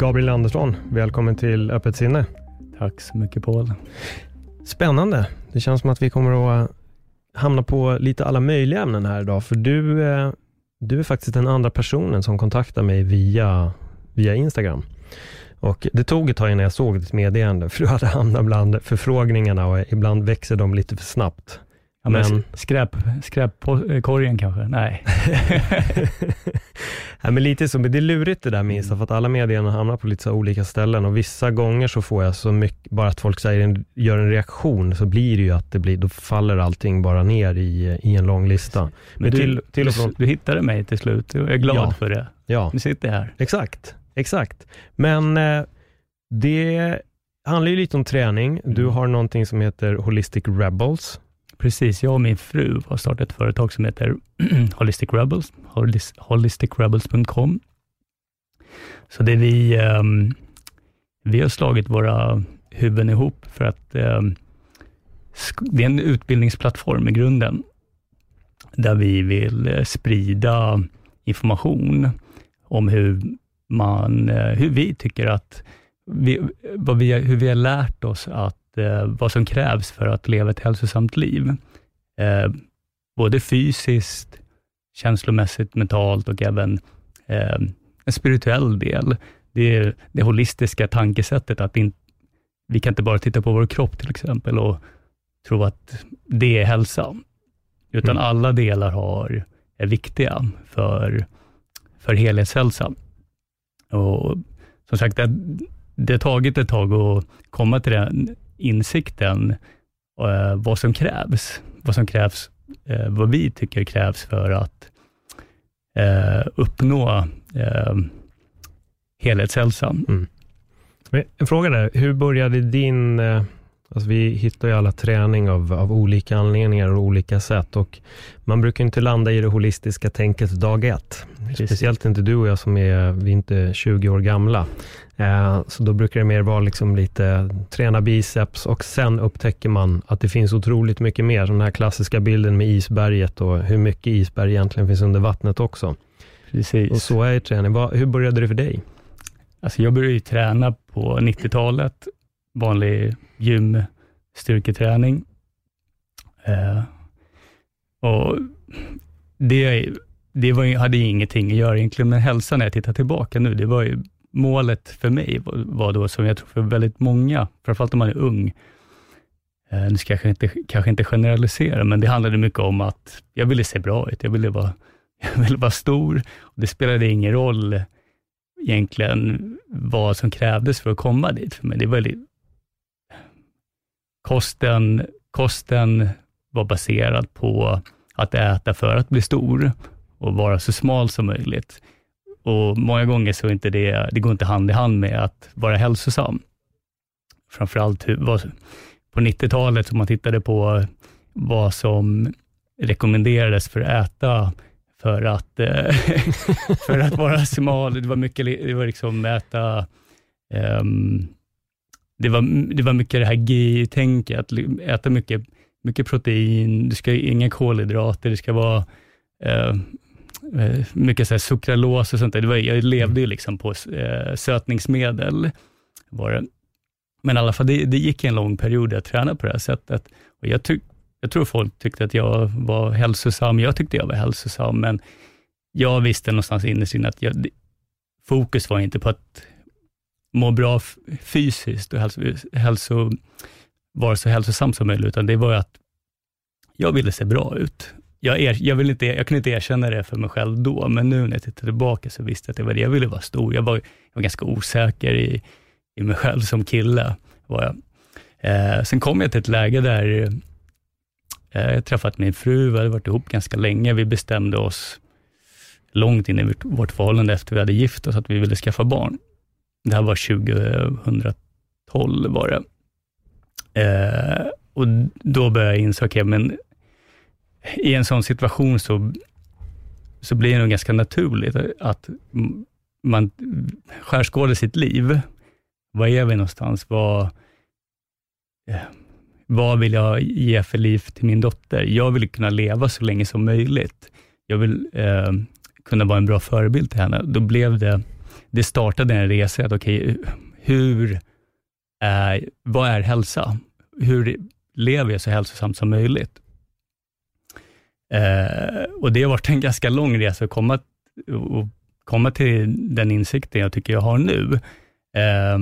Gabriel Andersson, välkommen till Öppet sinne. Tack så mycket Paul. Spännande. Det känns som att vi kommer att hamna på lite alla möjliga ämnen här idag, för du, eh, du är faktiskt den andra personen som kontaktar mig via, via Instagram. Och Det tog ett tag innan jag såg ditt meddelande, för du hade hamnat bland förfrågningarna och ibland växer de lite för snabbt. Ja, men men... Skräp, skräpkorgen kanske? Nej. Nej, men lite så, men det är lurigt det där med Insta, för att alla meddelanden hamnar på lite olika ställen och vissa gånger så får jag så mycket, bara att folk säger en, gör en reaktion, så blir det ju att det blir, då faller allting bara ner i, i en lång lista. Men, men du, till, till och från... du hittade mig till slut, jag är glad ja, för det. Ja. Nu sitter jag här. Exakt, exakt. Men eh, det handlar ju lite om träning. Du mm. har någonting som heter Holistic Rebels, Precis, jag och min fru har startat ett företag som heter Holistic Rebels, holisticrebels.com. Så det vi, um, vi har slagit våra huvuden ihop för att um, det är en utbildningsplattform i grunden, där vi vill uh, sprida information om hur, man, uh, hur vi tycker att, vi, vad vi, hur vi har lärt oss att eh, vad som krävs för att leva ett hälsosamt liv. Eh, både fysiskt, känslomässigt, mentalt och även eh, en spirituell del. Det är det holistiska tankesättet att in, vi kan inte bara titta på vår kropp till exempel och tro att det är hälsa, utan mm. alla delar har, är viktiga för, för helhetshälsa. Och som sagt, det, det har tagit ett tag att komma till den insikten eh, vad som krävs. Vad som krävs, eh, vad vi tycker krävs för att eh, uppnå eh, helhetshälsan. Mm. En fråga där, hur började din eh, Alltså vi hittar ju alla träning av, av olika anledningar och olika sätt och man brukar inte landa i det holistiska tänket dag ett. Speciellt inte du och jag som är, vi är inte 20 år gamla. Eh, så då brukar det mer vara liksom lite träna biceps och sen upptäcker man att det finns otroligt mycket mer. Den här klassiska bilden med isberget och hur mycket isberg egentligen finns under vattnet också. Precis. Och så är träning. Hur började det för dig? Alltså jag började ju träna på 90-talet vanlig gymstyrketräning. Eh, och det, det var, hade ingenting att göra egentligen med hälsa, när jag tittar tillbaka nu. Det var ju, målet för mig var då, som jag tror för väldigt många, framförallt om man är ung, eh, nu ska jag kanske inte, kanske inte generalisera, men det handlade mycket om att jag ville se bra ut. Jag ville vara, jag ville vara stor. Och det spelade ingen roll egentligen vad som krävdes för att komma dit för mig. Det var kosten, kosten var baserad på att äta för att bli stor och vara så smal som möjligt. Och Många gånger så inte det, det går inte hand i hand med att vara hälsosam. Framförallt på 90-talet, om man tittade på vad som rekommenderades för att äta för att, eh, för att vara smal. Det var mycket, det var liksom äta um, det var, det var mycket det här GI-tänket, att äta mycket, mycket protein, du ska inga kolhydrater, det ska vara eh Eh, mycket så här sukralos och sånt där. Det var, jag levde ju liksom på eh, sötningsmedel. Var det. Men i alla fall, det, det gick en lång period att träna på det här sättet. Och jag, tyck, jag tror folk tyckte att jag var hälsosam, jag tyckte jag var hälsosam, men jag visste någonstans innerst inne att jag, fokus var inte på att må bra fysiskt och hälso, hälso, vara så hälsosam som möjligt, utan det var att jag ville se bra ut. Jag, er, jag, vill inte, jag kunde inte erkänna det för mig själv då, men nu när jag tittar tillbaka så visste jag att det var det. Jag ville vara stor. Jag var, jag var ganska osäker i, i mig själv som kille. Var jag. Eh, sen kom jag till ett läge där eh, jag träffat min fru, vi hade varit ihop ganska länge. Vi bestämde oss långt in i vårt förhållande efter vi hade gift oss, att vi ville skaffa barn. Det här var 2012 var det. Eh, och då började jag inse, okay, men i en sån situation så, så blir det nog ganska naturligt att man skärskådar sitt liv. Var är vi någonstans? Vad, eh, vad vill jag ge för liv till min dotter? Jag vill kunna leva så länge som möjligt. Jag vill eh, kunna vara en bra förebild till henne. Då blev det, det startade en resa, att okej, okay, hur eh, vad är hälsa? Hur lever jag så hälsosamt som möjligt? Eh, och det har varit en ganska lång resa att komma, och komma till den insikten jag tycker jag har nu. Eh,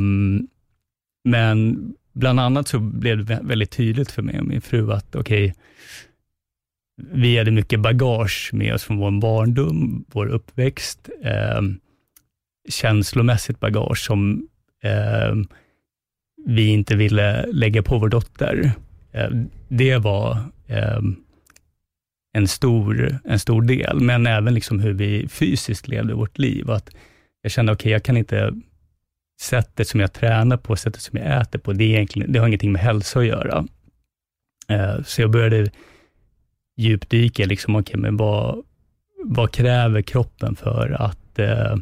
men bland annat så blev det väldigt tydligt för mig och min fru att okej, okay, vi hade mycket bagage med oss från vår barndom, vår uppväxt, eh, känslomässigt bagage som eh, vi inte ville lägga på vår dotter. Eh, det var eh, en, stor, en stor del, men även liksom hur vi fysiskt levde vårt liv. Att jag kände, okej, okay, jag kan inte, sättet som jag tränar på, sättet som jag äter på, det, är egentligen, det har ingenting med hälsa att göra. Eh, så jag började djupdyka, liksom, okay, men vad, vad kräver kroppen för att eh,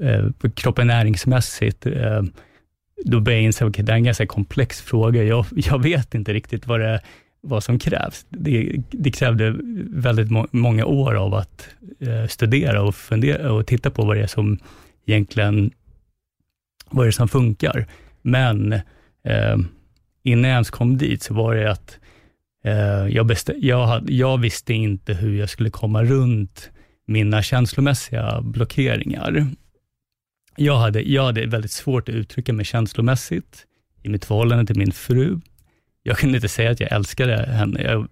eh kroppen näringsmässigt, eh, då började jag inse, okay, det är en ganska komplex fråga. Jag, jag vet inte riktigt vad, det, vad som krävs. Det, det krävde väldigt må, många år av att eh, studera och fundera och titta på vad det är som egentligen, vad det är som funkar. Men eh, innan jag ens kom dit så var det att Eh, jag, jag, hade, jag visste inte hur jag skulle komma runt mina känslomässiga blockeringar. Jag hade, jag hade väldigt svårt att uttrycka mig känslomässigt i mitt förhållande till min fru. Jag kunde inte säga att jag älskade henne. Jag,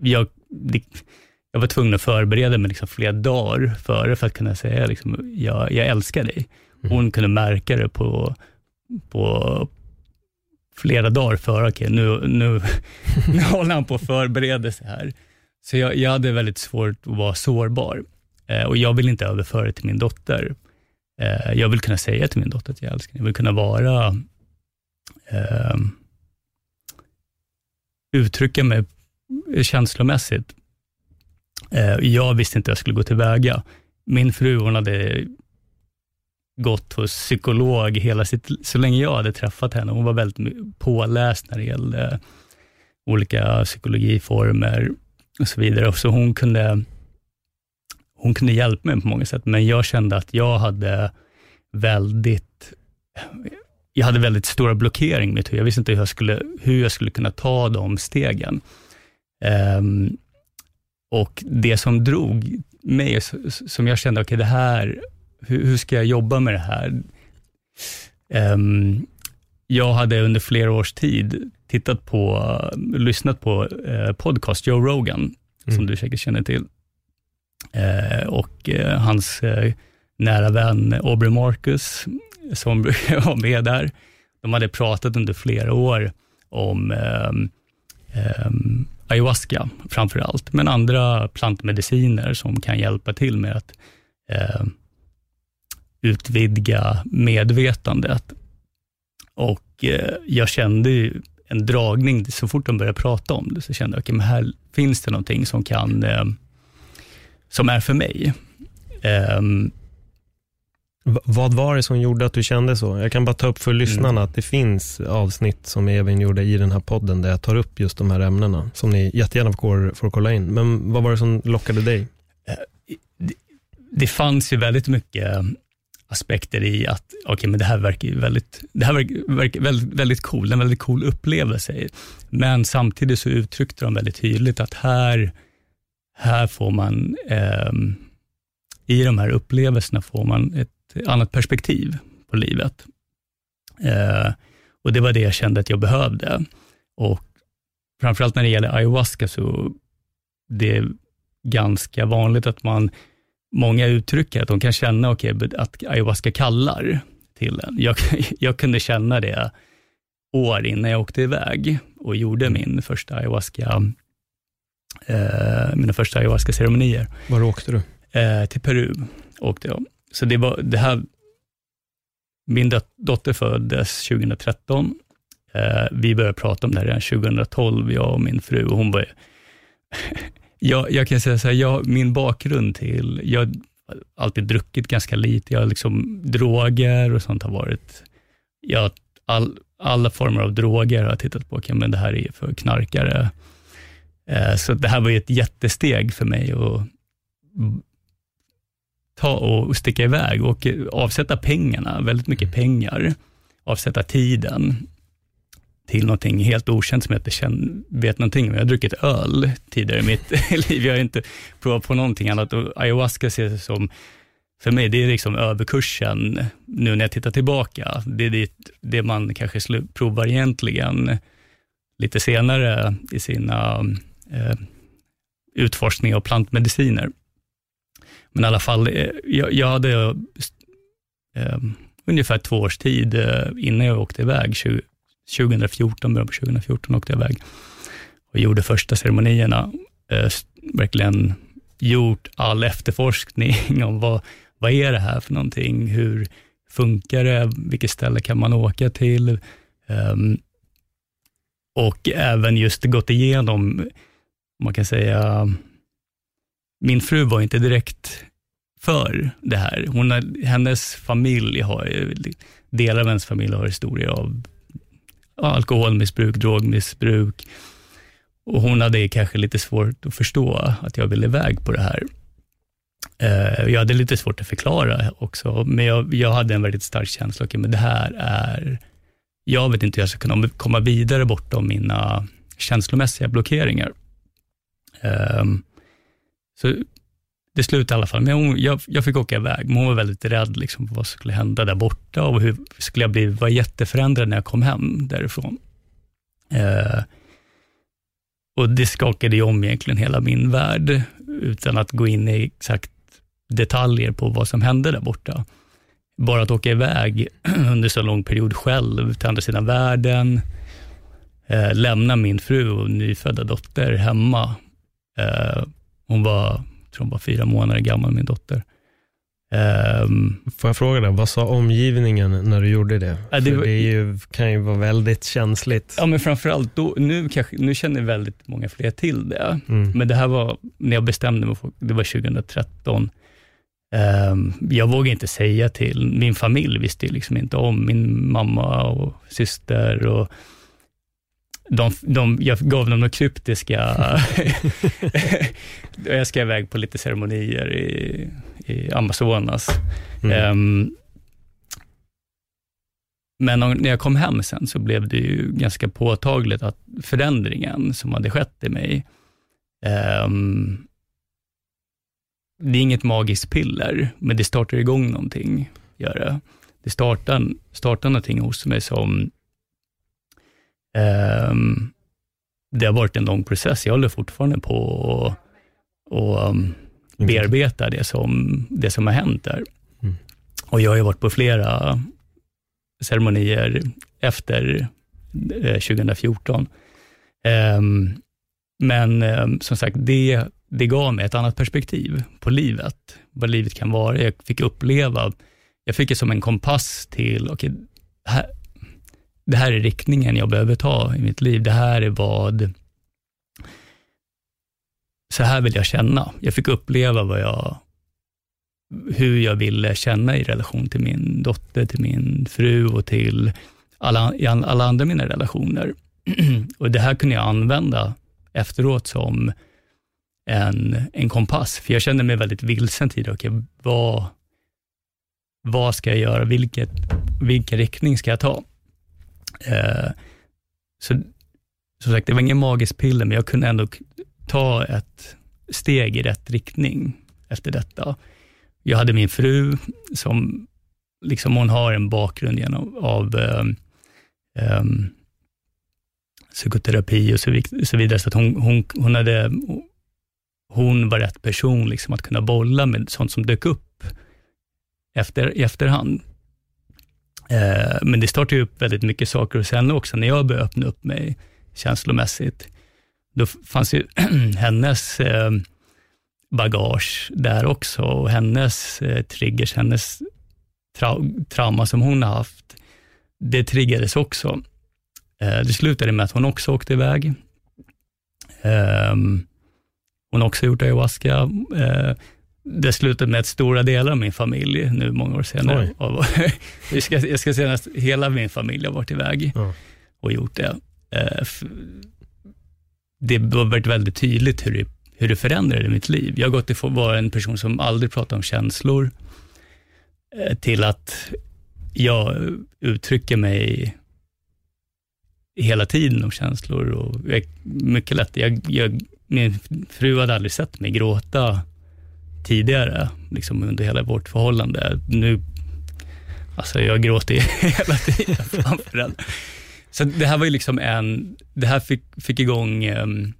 jag, jag var tvungen att förbereda mig liksom flera dagar före för att kunna säga liksom, jag, jag älskar dig. Mm. Hon kunde märka det på, på, flera dagar före, okej okay, nu, nu, nu håller han på att förbereda sig här. Så jag, jag hade väldigt svårt att vara sårbar eh, och jag vill inte överföra det till min dotter. Eh, jag vill kunna säga till min dotter att jag älskar henne. Jag vill kunna vara, eh, uttrycka mig känslomässigt. Eh, jag visste inte hur jag skulle gå tillväga. Min fru, hon hade gått hos psykolog hela sitt, så länge jag hade träffat henne. Hon var väldigt påläst när det gällde olika psykologiformer och så vidare. Så hon kunde, hon kunde hjälpa mig på många sätt, men jag kände att jag hade väldigt jag hade väldigt stora blockering i mitt huvud. Jag visste inte hur jag skulle, hur jag skulle kunna ta de stegen. Um, och det som drog mig, som jag kände, okej okay, det här hur, hur, ska jag jobba med det här? Um, jag hade under flera års tid tittat på, uh, lyssnat på uh, podcast Joe Rogan, mm. som du säkert känner till. Uh, och uh, hans nära vän Aubrey Marcus, som brukar vara med där, de hade pratat under flera år om eh, eh, ayahuasca framför allt, men andra plantmediciner som kan hjälpa till med att eh, utvidga medvetandet. Och eh, jag kände ju en dragning, så fort de började prata om det, så kände jag, okej, okay, men här finns det någonting som kan, eh, som är för mig. Ehm, vad var det som gjorde att du kände så? Jag kan bara ta upp för lyssnarna mm. att det finns avsnitt som Evin gjorde i den här podden där jag tar upp just de här ämnena som ni jättegärna får, får kolla in. Men vad var det som lockade dig? Eh, det, det fanns ju väldigt mycket aspekter i att, okay, men det här verkar ju väldigt, det här verkar, verkar väldigt, väldigt cool, en väldigt cool upplevelse. Men samtidigt så uttryckte de väldigt tydligt att här, här får man, eh, i de här upplevelserna får man ett annat perspektiv på livet. Eh, och det var det jag kände att jag behövde. Och framförallt när det gäller ayahuasca så det är ganska vanligt att man många uttrycker att de kan känna okay, att ayahuasca kallar till den. Jag, jag kunde känna det år innan jag åkte iväg och gjorde min första ayahuasca, eh, mina första ayahuasca-ceremonier. Var åkte du? Eh, till Peru åkte jag. Så det var det här, min dotter föddes 2013. Eh, vi började prata om det här redan 2012, jag och min fru. Och hon var, jag, jag kan säga så här, jag, min bakgrund till, jag har alltid druckit ganska lite. Jag liksom, droger och sånt har varit, jag, all, alla former av droger har jag tittat på, okay, men det här är för knarkare. Eh, så det här var ett jättesteg för mig att ta och sticka iväg och avsätta pengarna, väldigt mycket mm. pengar, avsätta tiden till någonting helt okänt som jag inte känner, vet någonting om. Jag har druckit öl tidigare i mitt liv. Jag har inte provat på någonting annat och ayahuasca ses som, för mig, det är liksom överkursen nu när jag tittar tillbaka. Det är det, det man kanske provar egentligen lite senare i sina eh, utforskningar av plantmediciner. Men i alla fall, eh, jag, jag hade eh, eh, ungefär två års tid eh, innan jag åkte iväg, 20, 2014, början på 2014 åkte jag iväg och gjorde första ceremonierna. Eh, verkligen gjort all efterforskning om vad, vad är det här för någonting? Hur funkar det? Vilket ställe kan man åka till? Ehm, och även just gått igenom, man kan säga, min fru var inte direkt för det här. Hon har, hennes familj har, delar av hennes familj har historier av alkoholmissbruk, drogmissbruk. Och hon hade kanske lite svårt att förstå att jag ville iväg på det här. Eh, jag hade lite svårt att förklara också, men jag, jag hade en väldigt stark känsla, okay, men det här är, jag vet inte hur jag ska kunna komma vidare bortom mina känslomässiga blockeringar. Um, så det slutade i alla fall men hon, jag, jag fick åka iväg, men hon var väldigt rädd liksom, på vad som skulle hända där borta och hur skulle jag bli, var jätteförändrad när jag kom hem därifrån. Eh, och det skakade ju om egentligen hela min värld, utan att gå in i exakt detaljer på vad som hände där borta. Bara att åka iväg under så lång period själv till andra sidan världen, eh, lämna min fru och nyfödda dotter hemma. Eh, hon var tror hon var fyra månader gammal, min dotter. Um, Får jag fråga dig, vad sa omgivningen när du gjorde det? Ja, det, var, det ju, kan ju vara väldigt känsligt. Ja, men framförallt då, nu, kanske, nu känner väldigt många fler till det. Mm. Men det här var, när jag bestämde mig, det var 2013. Um, ehm, jag vågade inte säga till, min familj visste liksom inte om, min mamma och syster och de, de, jag gav dem några kryptiska... jag ska iväg på lite ceremonier i, i Amazonas. Mm. Um, men när jag kom hem sen så blev det ju ganska påtagligt att förändringen som hade skett i mig, um, det är inget magiskt piller, men det startar igång någonting. Gör det. det startar, startar någonting hos mig som Um, det har varit en lång process. Jag håller fortfarande på att um, bearbeta det som, det som har hänt där. Mm. Och jag har varit på flera ceremonier efter eh, 2014. Um, men um, som sagt, det, det gav mig ett annat perspektiv på livet, vad livet kan vara. Jag fick uppleva, jag fick det som en kompass till, okay, här, det här är riktningen jag behöver ta i mitt liv. Det här är vad, så här vill jag känna. Jag fick uppleva vad jag, hur jag ville känna i relation till min dotter, till min fru och till alla, alla andra mina relationer. och Det här kunde jag använda efteråt som en, en kompass, för jag kände mig väldigt vilsen tidigare. Okay, vad, vad ska jag göra? Vilket, vilken riktning ska jag ta? Eh, så som sagt, det var ingen magisk piller, men jag kunde ändå ta ett steg i rätt riktning efter detta. Jag hade min fru, som liksom hon har en bakgrund genom, av um, um, psykoterapi och så, så vidare, så att hon, hon, hon, hade, hon var rätt person liksom att kunna bolla med sånt som dök upp efter, i efterhand. Eh, men det startade upp väldigt mycket saker hos henne också, när jag började öppna upp mig känslomässigt. Då fanns ju hennes eh, bagage där också och hennes eh, triggers, hennes trau trauma som hon har haft, det triggades också. Eh, det slutade med att hon också åkte iväg. Ehm, hon har också gjort ayahuasca. Eh, det slutade med att stora delar av min familj, nu många år senare, av, jag, ska, jag ska säga att hela min familj har varit iväg ja. och gjort det. Uh, det har varit väldigt tydligt hur det, hur det förändrade mitt liv. Jag har gått ifrån att vara en person som aldrig pratar om känslor, uh, till att jag uttrycker mig hela tiden om känslor. Och jag, mycket lätt. Jag, jag, min fru hade aldrig sett mig gråta tidigare, liksom under hela vårt förhållande. Nu, alltså jag gråter hela tiden framför den. Så det här var ju liksom en, det här fick, fick igång um,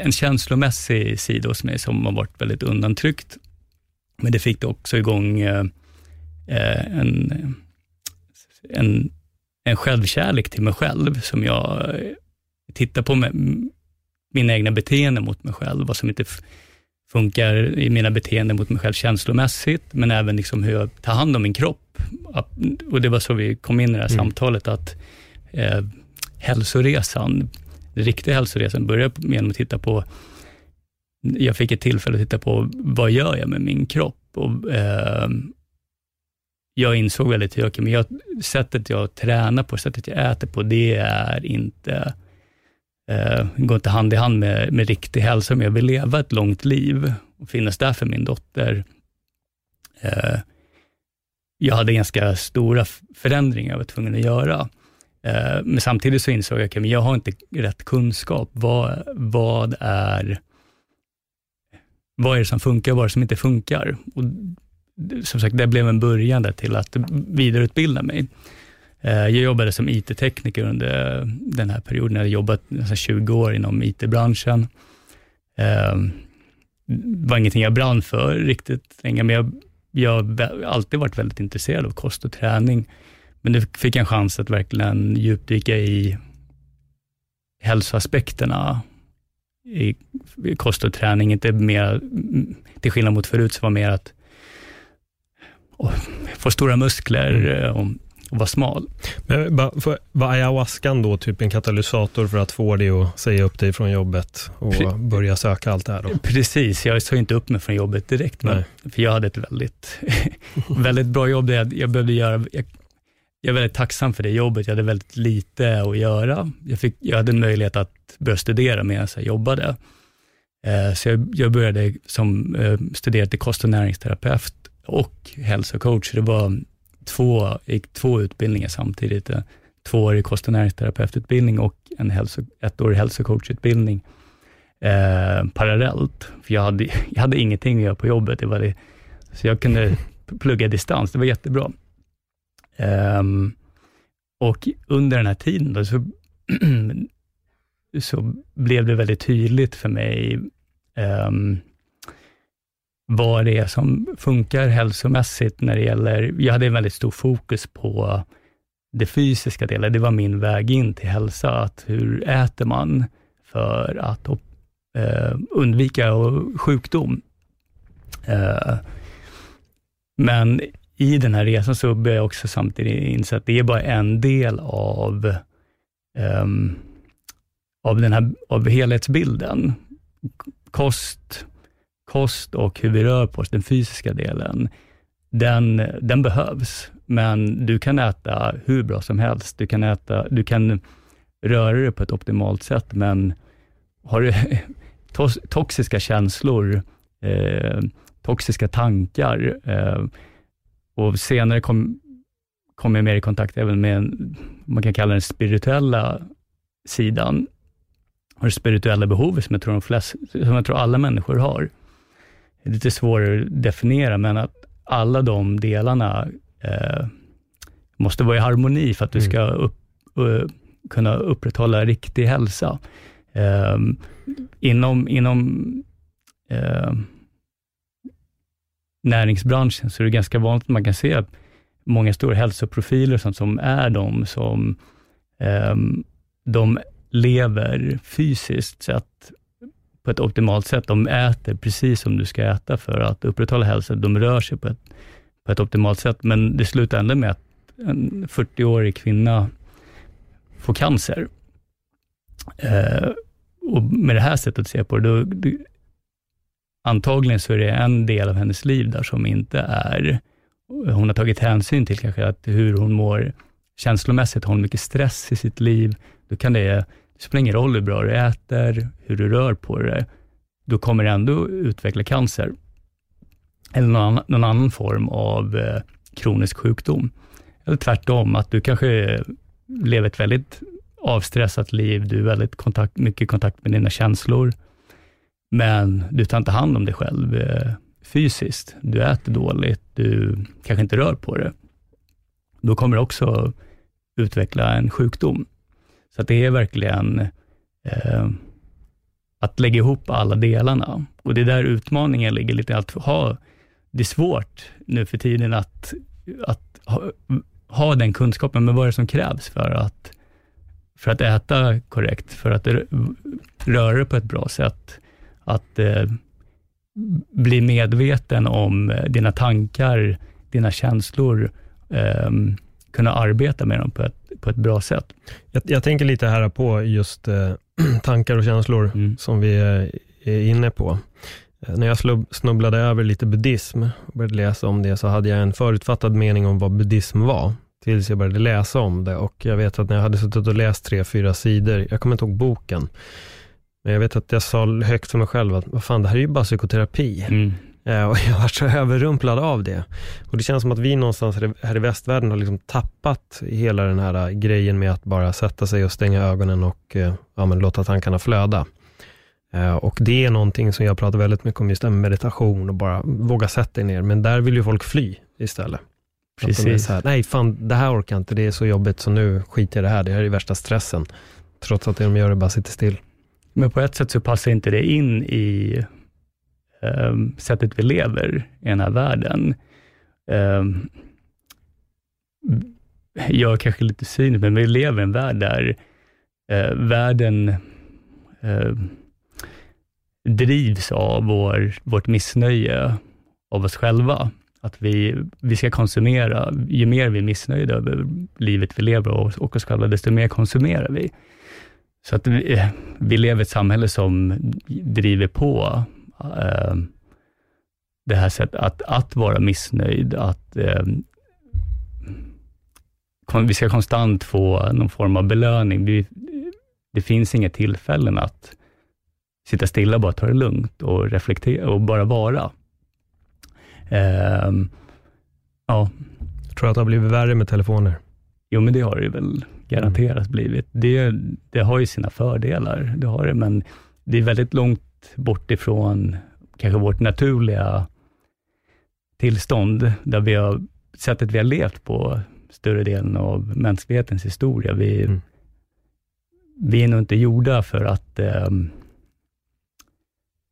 en känslomässig sida hos mig som har varit väldigt undantryckt. Men det fick också igång uh, en, en en självkärlek till mig själv, som jag tittar på med, mina egna beteenden mot mig själv, och som inte funkar i mina beteenden mot mig själv känslomässigt, men även liksom hur jag tar hand om min kropp. Och Det var så vi kom in i det här mm. samtalet, att eh, hälsoresan, den riktiga hälsoresan började med att titta på, jag fick ett tillfälle att titta på, vad gör jag med min kropp? Och, eh, jag insåg väldigt tydligt, men jag, sättet jag tränar på, sättet jag äter på, det är inte, eh, går inte hand i hand med, med riktig hälsa, men jag vill leva ett långt liv och finnas där för min dotter. Eh, jag hade ganska stora förändringar jag var tvungen att göra. Eh, men samtidigt så insåg jag att okay, jag har inte rätt kunskap. Vad, vad, är, vad är det som funkar och vad är det som inte funkar? Och som sagt, det blev en början där till att vidareutbilda mig. Eh, jag jobbade som IT-tekniker under den här perioden. Jag hade jobbat nästan 20 år inom IT-branschen. Ehm, det var ingenting jag brann för riktigt länge, men jag, jag har alltid varit väldigt intresserad av kost och träning. Men nu fick jag en chans att verkligen djupdyka i hälsoaspekterna i kost och träning. Inte mer, till skillnad mot förut, så var mer att få stora muskler mm och, vara smal. Men, var ayahuascan då typ en katalysator för att få dig att säga upp dig från jobbet och Pre börja söka allt det här? Då? Precis, jag sa inte upp mig från jobbet direkt, men, för jag hade ett väldigt, väldigt bra jobb. Där jag, jag behövde göra, jag, jag är väldigt tacksam för det jobbet. Jag hade väldigt lite att göra. Jag, fick, jag hade en möjlighet att börja studera medan jag jobbade. Eh, så jag, jag började som eh, studera till kost och näringsterapeut och hälsocoach. Det var två, gick två utbildningar samtidigt. Tvåårig kost och näringsterapeututbildning och en hälso, ettårig hälsocoachutbildning eh, parallellt. För jag hade, jag hade ingenting att göra på jobbet. Det var det, så jag kunde plugga distans. Det var jättebra. Um, och under den här tiden då, så, så blev det väldigt tydligt för mig um, vad det är som funkar hälsomässigt när det gäller, jag hade en väldigt stor fokus på det fysiska delen, det var min väg in till hälsa, att hur äter man för att eh, undvika sjukdom? Eh, men i den här resan så började jag också samtidigt inse att det är bara en del av, ehm, av, den här, av helhetsbilden. Kost, kost och hur vi rör på oss, den fysiska delen, den, den behövs. Men du kan äta hur bra som helst. Du kan, äta, du kan röra dig på ett optimalt sätt, men har du toxiska känslor, eh, toxiska tankar eh, och senare kom, kom jag mer i kontakt även med, en, man kan kalla den spirituella sidan, och det spirituella behovet som jag tror, de flest, som jag tror alla människor har lite svårare att definiera, men att alla de delarna eh, måste vara i harmoni för att du mm. ska upp, uh, kunna upprätthålla riktig hälsa. Eh, inom inom eh, näringsbranschen så är det ganska vanligt att man kan se många stora hälsoprofiler som, som är de som um, de lever fysiskt sett på ett optimalt sätt. De äter precis som du ska äta för att upprätthålla hälsan. De rör sig på ett, på ett optimalt sätt, men det slutar ändå med att en 40-årig kvinna får cancer. Eh, och med det här sättet att se på det, då, då, antagligen så är det en del av hennes liv där som inte är, hon har tagit hänsyn till kanske att hur hon mår känslomässigt, har hon mycket stress i sitt liv, då kan det, det spelar ingen roll hur bra du äter, hur du rör på dig, du kommer ändå utveckla cancer. Eller någon annan, någon annan form av eh, kronisk sjukdom. Eller tvärtom, att du kanske lever ett väldigt avstressat liv, du är väldigt kontakt, mycket kontakt med dina känslor, men du tar inte hand om dig själv eh, fysiskt. Du äter dåligt, du kanske inte rör på dig. Då kommer du också utveckla en sjukdom. Så det är verkligen eh, att lägga ihop alla delarna. Och det är där utmaningen ligger lite. Att ha, det är svårt nu för tiden att, att ha, ha den kunskapen, men vad är det som krävs för att, för att äta korrekt, för att röra dig på ett bra sätt, att eh, bli medveten om dina tankar, dina känslor, eh, kunna arbeta med dem på ett, på ett bra sätt. Jag, jag tänker lite här på just eh, tankar och känslor mm. som vi är inne på. Eh, när jag snubblade över lite buddhism och började läsa om det, så hade jag en förutfattad mening om vad buddhism var, tills jag började läsa om det. Och jag vet att när jag hade suttit och läst tre, fyra sidor, jag kommer inte ihåg boken, men jag vet att jag sa högt för mig själv att, vad fan, det här är ju bara psykoterapi. Mm. Eh, och jag var så överrumplad av det. Och det känns som att vi någonstans här i västvärlden har liksom tappat hela den här grejen med att bara sätta sig och stänga ögonen och eh, ja, låta tankarna flöda. Eh, och det är någonting som jag pratar väldigt mycket om, just meditation och bara våga sätta dig ner. Men där vill ju folk fly istället. Precis. Här, Nej, fan det här orkar jag inte, det är så jobbigt så nu skiter jag i det här, det här är värsta stressen. Trots att det de gör är bara sitter still. Men på ett sätt så passar inte det in i um, sättet vi lever i den här världen. Um, jag är kanske lite cynisk, men vi lever i en värld där uh, världen uh, drivs av vår, vårt missnöje av oss själva. Att vi, vi ska konsumera. Ju mer vi är missnöjda över livet vi lever och, och oss själva, desto mer konsumerar vi. Så att vi, vi lever i ett samhälle som driver på eh, det här sättet att, att vara missnöjd, att eh, vi ska konstant få någon form av belöning. Vi, det finns inga tillfällen att sitta stilla och bara ta det lugnt och reflektera och bara vara. Eh, ja. Tror du att det har blivit värre med telefoner? Jo, men det har det väl garanterat mm. blivit. Det, det har ju sina fördelar, det har det, men det är väldigt långt bort ifrån kanske vårt naturliga tillstånd, där vi har, sättet vi har levt på större delen av mänsklighetens historia. Vi, mm. vi är nog inte gjorda för att eh,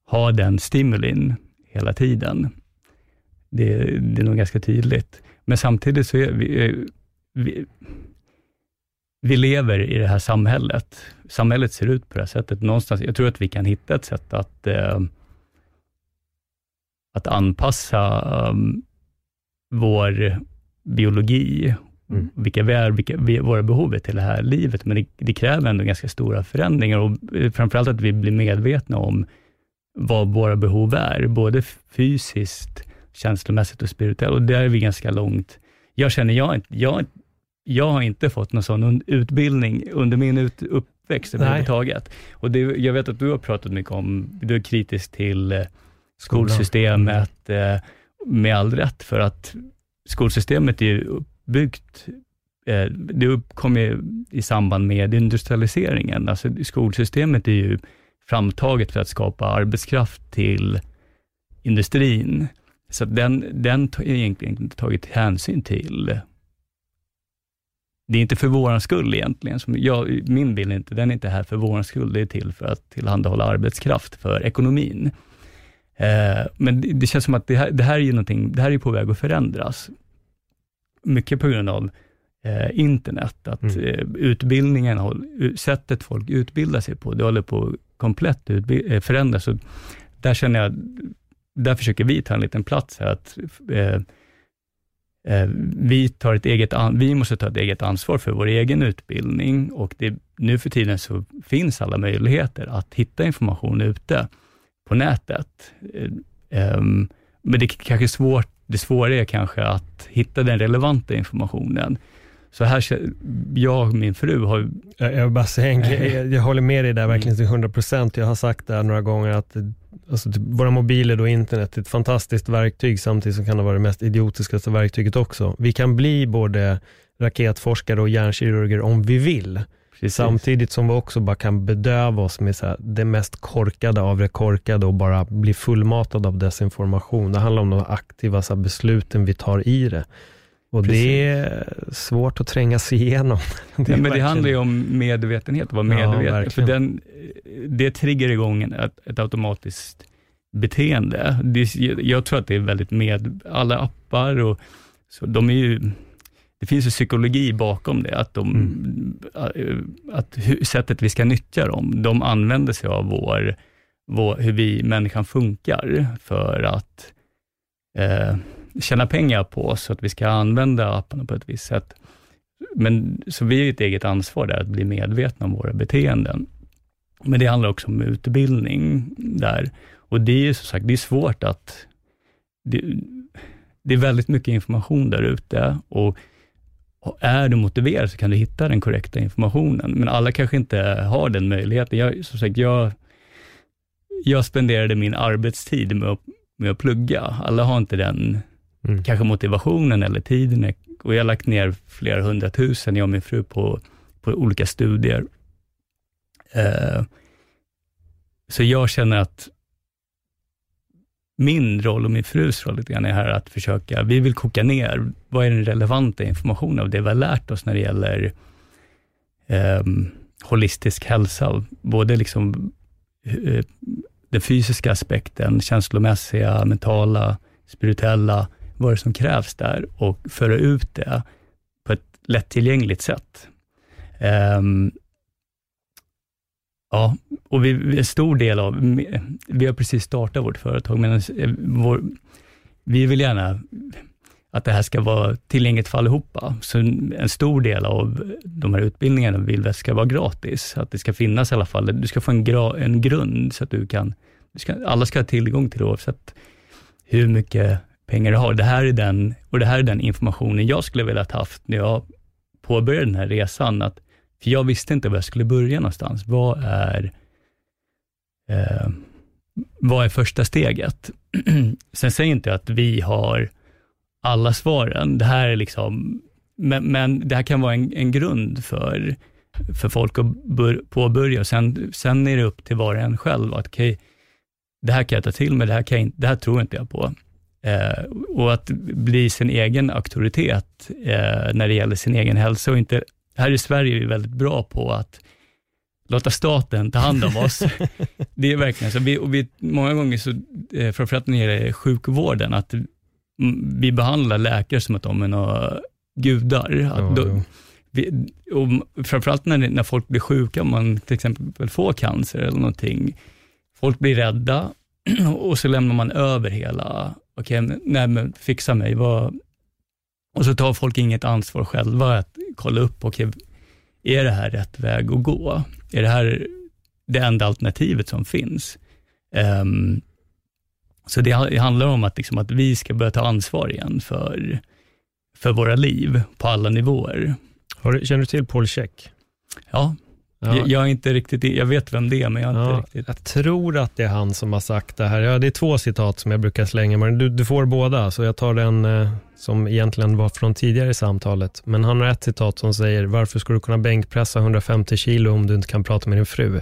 ha den stimulin hela tiden. Det, det är nog ganska tydligt. Men samtidigt så är vi, eh, vi, vi lever i det här samhället. Samhället ser ut på det här sättet. Någonstans, jag tror att vi kan hitta ett sätt att, eh, att anpassa um, vår biologi, mm. vilka vi är, vilka vi, våra behov är till det här livet, men det, det, kräver ändå ganska stora förändringar och eh, framförallt att vi blir medvetna om vad våra behov är, både fysiskt, känslomässigt och spirituellt. Och där är vi ganska långt. Jag känner, jag, jag, jag har inte fått någon sån utbildning under min ut, uppväxt överhuvudtaget. Och det, jag vet att du har pratat mycket om, du är kritisk till eh, skolsystemet, mm. med all rätt, för att skolsystemet är ju uppbyggt eh, det uppkom ju i samband med industrialiseringen. Alltså skolsystemet är ju framtaget för att skapa arbetskraft till industrin. Så den, den har egentligen inte tagit hänsyn till det är inte för vår skull egentligen. Som jag, min bild är inte, den är inte här för vår skull, det är till för att tillhandahålla arbetskraft för ekonomin. Eh, men det, det, känns som att det här, det här är ju någonting, det här är på väg att förändras. mycket på grund av eh, internet, att Mm. eh, utbildningen, sättet folk utbildar sig på, det håller på att komplett eh, förändras. Så där känner jag, där försöker vi ta en liten plats här, att eh, Eh, vi, tar ett eget vi måste ta ett eget ansvar för vår egen utbildning och det, nu för tiden så finns alla möjligheter att hitta information ute på nätet. Eh, ehm, men det är kanske svårt, det svåra är kanske att hitta den relevanta informationen. Så här, jag och min fru har Jag, jag bara grej, jag, jag håller med dig där verkligen till 100%. Jag har sagt det här några gånger att alltså, typ, våra mobiler och internet är ett fantastiskt verktyg samtidigt som kan det vara det mest idiotiskaste verktyget också. Vi kan bli både raketforskare och hjärnkirurger om vi vill. Samtidigt som vi också bara kan bedöva oss med så här, det mest korkade av det korkade och bara bli fullmatad av desinformation. Det handlar om de aktiva så här, besluten vi tar i det. Och Precis. det är svårt att tränga sig igenom. Nej, men det handlar ju om medvetenhet, att vara Ja, medveten. för verkligen. den, det triggar igång ett, ett automatiskt beteende. Det, jag tror att det är väldigt med, alla appar och så, de är ju, det finns ju psykologi bakom det, att, de, att hur, sättet vi ska nyttja dem, de använder sig av vår, vår, hur vi, människan funkar, för att eh, tjäna pengar på oss, så att vi ska använda apparna på ett visst sätt. Men, så vi har ett eget ansvar där, att bli medvetna om våra beteenden. Men det handlar också om utbildning där. Och det är ju som sagt, det är svårt att... Det, det är väldigt mycket information där ute och, och är du motiverad så kan du hitta den korrekta informationen. Men alla kanske inte har den möjligheten. Jag, som sagt, jag, jag spenderade min arbetstid med att, med att plugga. Alla har inte den Mm. kanske motivationen eller tiden. Och jag har lagt ner flera hundratusen, jag och min fru, på, på olika studier. Eh, så jag känner att min roll och min frus roll lite grann är här att försöka, vi vill koka ner, vad är den relevanta informationen av det vi har lärt oss när det gäller eh, holistisk hälsa, både liksom eh, den fysiska aspekten, känslomässiga, mentala, spirituella, vad är det som krävs där och föra ut det på ett lättillgängligt sätt. Um, ja, och vi, vi- en stor del av, vi har precis startat vårt företag, men eh, vår, vi vill gärna att det här ska vara tillgängligt för allihopa. Så en stor del av de här utbildningarna vill vi ska vara gratis, att det ska finnas i alla fall, du ska få en, gra, en grund så att du kan, du ska, alla ska ha tillgång till det oavsett hur mycket pengar du har. Det här är den, och det här är den informationen jag skulle vilja ha haft när jag påbörjade den här resan. Att, för jag visste inte var jag skulle börja någonstans. Vad är, eh, vad är första steget? Sen säger inte jag att vi har alla svaren. Det här är liksom, men, men det här kan vara en, en grund för, för folk att bör, påbörja. Och sen, sen är det upp till var och en själv. att okej, det här kan jag ta till mig, det här, kan jag, det här tror inte jag på. Eh, och att bli sin egen auktoritet eh, när det gäller sin egen hälsa och inte, här i Sverige är vi väldigt bra på att låta staten ta hand om oss. det är verkligen så. Vi, och vi, många gånger, så, eh, framförallt när det gäller sjukvården, att mm, vi behandlar läkare som att de är några gudar. Ja, då- vi, och framförallt när, när folk blir sjuka, om man till exempel får cancer eller någonting, folk blir rädda och så lämnar man över hela, okej, nej men fixa mig, vad... och så tar folk inget ansvar själva att kolla upp, okej, är det här rätt väg att gå? Är det här det enda alternativet som finns? Ehm, så det, ha- det handlar om att, liksom, att vi ska börja ta ansvar igen för, för våra liv på alla nivåer. Du, känner du till Paul Check? Ja, Ja. Jag, är inte riktigt, jag vet vem det är, men jag är Ja, inte riktigt... jag tror att det är han som har sagt det här. Ja, det är två citat som jag brukar slänga, men du, du får båda, så jag tar den eh, som egentligen var från tidigare i samtalet. Men han har ett citat som säger, varför ska du kunna bänkpressa 150 kilo om du inte kan prata med din fru?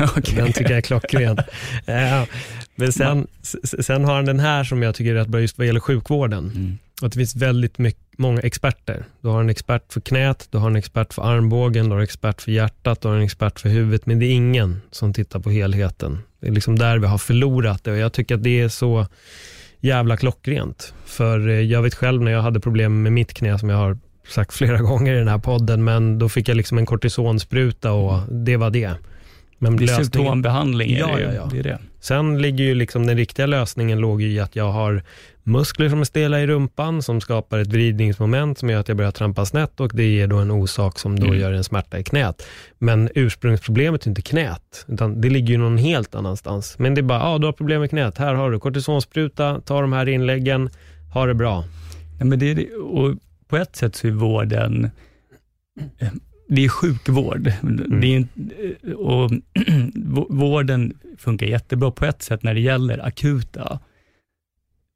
Okej. Den tycker jag är klockren. Ja, men sen, sen har han den här som jag tycker är rätt bra just vad gäller sjukvården. Mm. Och det finns väldigt mycket, många experter. Du har en expert för knät, du har en expert för armbågen, du har en expert för hjärtat, du har en expert för huvudet, men det är ingen som tittar på helheten. Det är liksom där vi har förlorat det och jag tycker att det är så jävla klockrent. För eh, jag vet själv när jag hade problem med mitt knä, som jag har sagt flera gånger i den här podden, men då fick jag liksom en kortisonspruta och det var det. Men det är lösningen... symptombehandling, ja, ja, ja. det är det. Sen ligger ju liksom den riktiga lösningen låg i att jag har muskler som är stela i rumpan, som skapar ett vridningsmoment som gör att jag börjar trampa snett och det ger då en orsak som då mm. gör en smärta i knät. Men ursprungsproblemet är inte knät, utan det ligger ju någon helt annanstans. Men det är bara, ja ah, du har problem med knät, här har du kortisonspruta, ta de här inläggen, ha det bra. Ja, men det är, och på ett sätt så är vården det är sjukvård. Mm. Det är, och vården funkar jättebra på ett sätt när det gäller akuta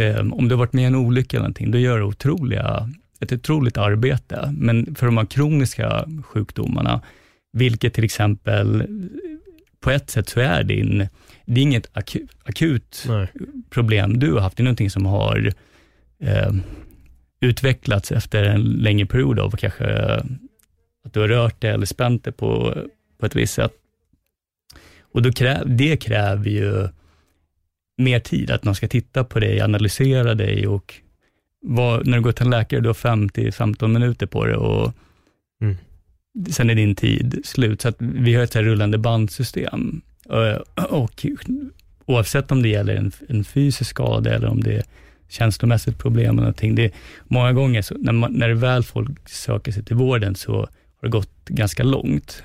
eh, om du har varit med i en olycka eller någonting, då gör du otroliga, ett otroligt arbete. Men för de här kroniska sjukdomarna, vilket till exempel, på ett sätt så är din, det är inget akut, akut problem du har haft, det är någonting som har eh, utvecklats efter en längre period av kanske att du har rört dig eller spänt dig på, på ett visst sätt. Och då kräv, det kräver ju mer tid, att någon ska titta på dig, analysera dig och vad, när du går till en läkare, du har 5-15 minuter på det och mm. sen är din tid slut. Så vi har ett här rullande bandsystem och, och oavsett om det gäller en, en fysisk skada eller om det är känslomässigt problem eller någonting. Det, många gånger, så, när, man, när väl folk söker sig till vården, så har det gått ganska långt.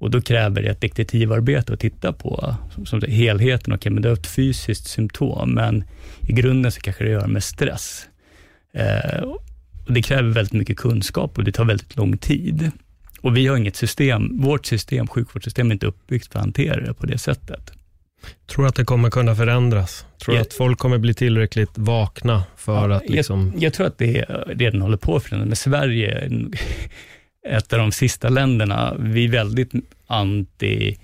Och då kräver det ett detektivarbete att titta på som, som helheten. Okej, men det är ett fysiskt symptom, men i grunden så kanske det gör med stress. Eh, och det kräver väldigt mycket kunskap och det tar väldigt lång tid. Och vi har inget system, vårt system, sjukvårdssystem är inte uppbyggt för att hantera det på det sättet. Tror att det kommer kunna förändras? Tror jag, att folk kommer bli tillräckligt vakna för ja, att liksom... Jag, jag, tror att det redan håller på att förändras, men Sverige ett av de sista länderna. Vi är väldigt anti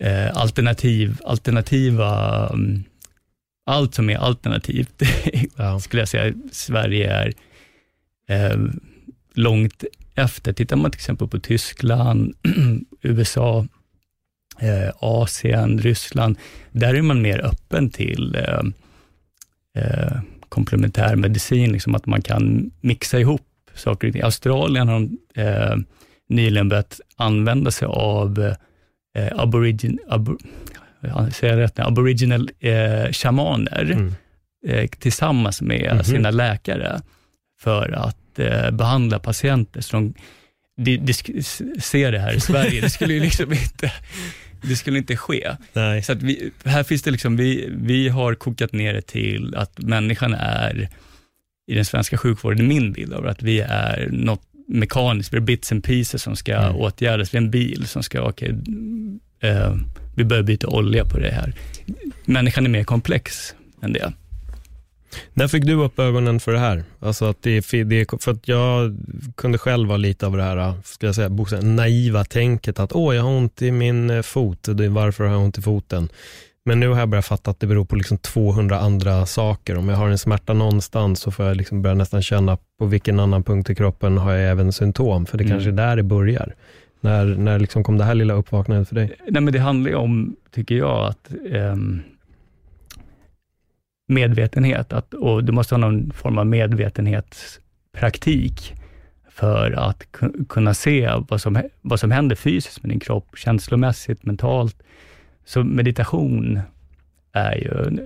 eh, alternativ, alternativa, um, allt som är alternativt, ja. skulle jag säga, Sverige är eh, långt efter. Tittar man till exempel på Tyskland, USA, eh, Asien, Ryssland, där är man mer öppen till eh, eh, komplementär medicin, liksom att man kan mixa ihop saker och ting. I Australien har de eh, nyligen börjat använda sig av eh, aborigin, abor, säger rätt, aboriginal eh, shamaner mm. eh, tillsammans med mm -hmm. sina läkare för att eh, behandla patienter. Så de, de, de ser det här i Sverige, det skulle ju liksom inte det skulle inte ske. Nej. Så vi, här finns det liksom, vi, vi har kokat ner det till att människan är i den svenska sjukvården, min bild av att vi är något mekaniskt, vi är bits and pieces som ska mm. åtgärdas, vi är en bil som ska, okej, okay, eh, vi behöver byta olja på det här. Människan är mer komplex än det. När fick du upp ögonen för det här? Alltså att det, det, för att jag kunde själv vara lite av det här, ska jag säga, naiva tänket att åh, jag har ont i min eh, fot, varför har jag ont i foten? Men nu har jag börjat fatta att det beror på liksom 200 andra saker. Om jag har en smärta någonstans så får jag liksom börja nästan känna på vilken annan punkt i kroppen har jag även symptom. För det mm. kanske är där det börjar. När, när liksom kom det här lilla uppvaknandet för dig? Nej, men det handlar ju om, tycker jag, att um, medvetenhet, att, och du måste ha någon form av medvetenhetspraktik för att kunna se vad som, vad som händer fysiskt med din kropp, känslomässigt, mentalt. Så meditation är ju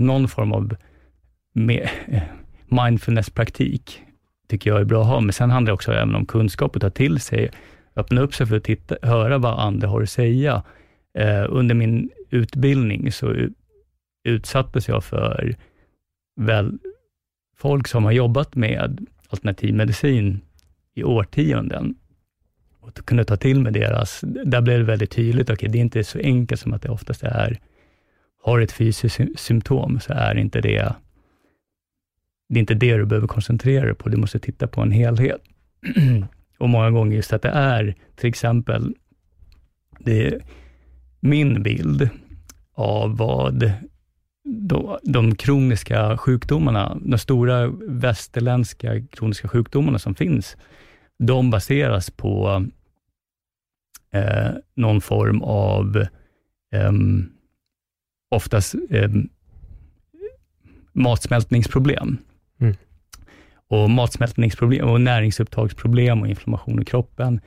någon form av mindfulness-praktik, tycker jag är bra att ha. Men sen handlar det också även om kunskap att ta till sig, öppna upp sig för att titta, höra vad andra har att säga. Eh, under min utbildning så utsattes jag för väl, folk som har jobbat med alternativ medicin i årtionden och kunde ta till mig deras, där blev det väldigt tydligt, okay, det är inte så enkelt som att det oftast är, har ett fysiskt symptom, så är inte det, det är inte det du behöver koncentrera dig på, du måste titta på en helhet. och många gånger just att det är, till exempel, det är min bild av vad de, de kroniska sjukdomarna, de stora västerländska kroniska sjukdomarna som finns, de baseras på eh, någon form av, eh, oftast eh, matsmältningsproblem. Mm. Och matsmältningsproblem och näringsupptagsproblem och inflammation i kroppen.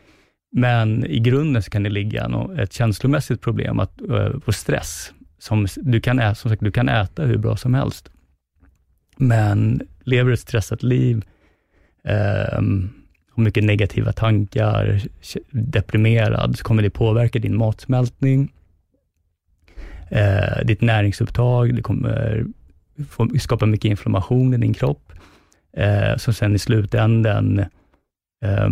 Men i grunden så kan det ligga ett känslomässigt problem att, eh, och stress. Som, du, kan äta, som sagt, du kan äta hur bra som helst, men lever ett stressat liv, eh, har mycket negativa tankar, deprimerad, så kommer det påverka din matsmältning, eh, ditt näringsupptag, det kommer få, skapa mycket inflammation i din kropp, eh, som sen i slutändan, eh,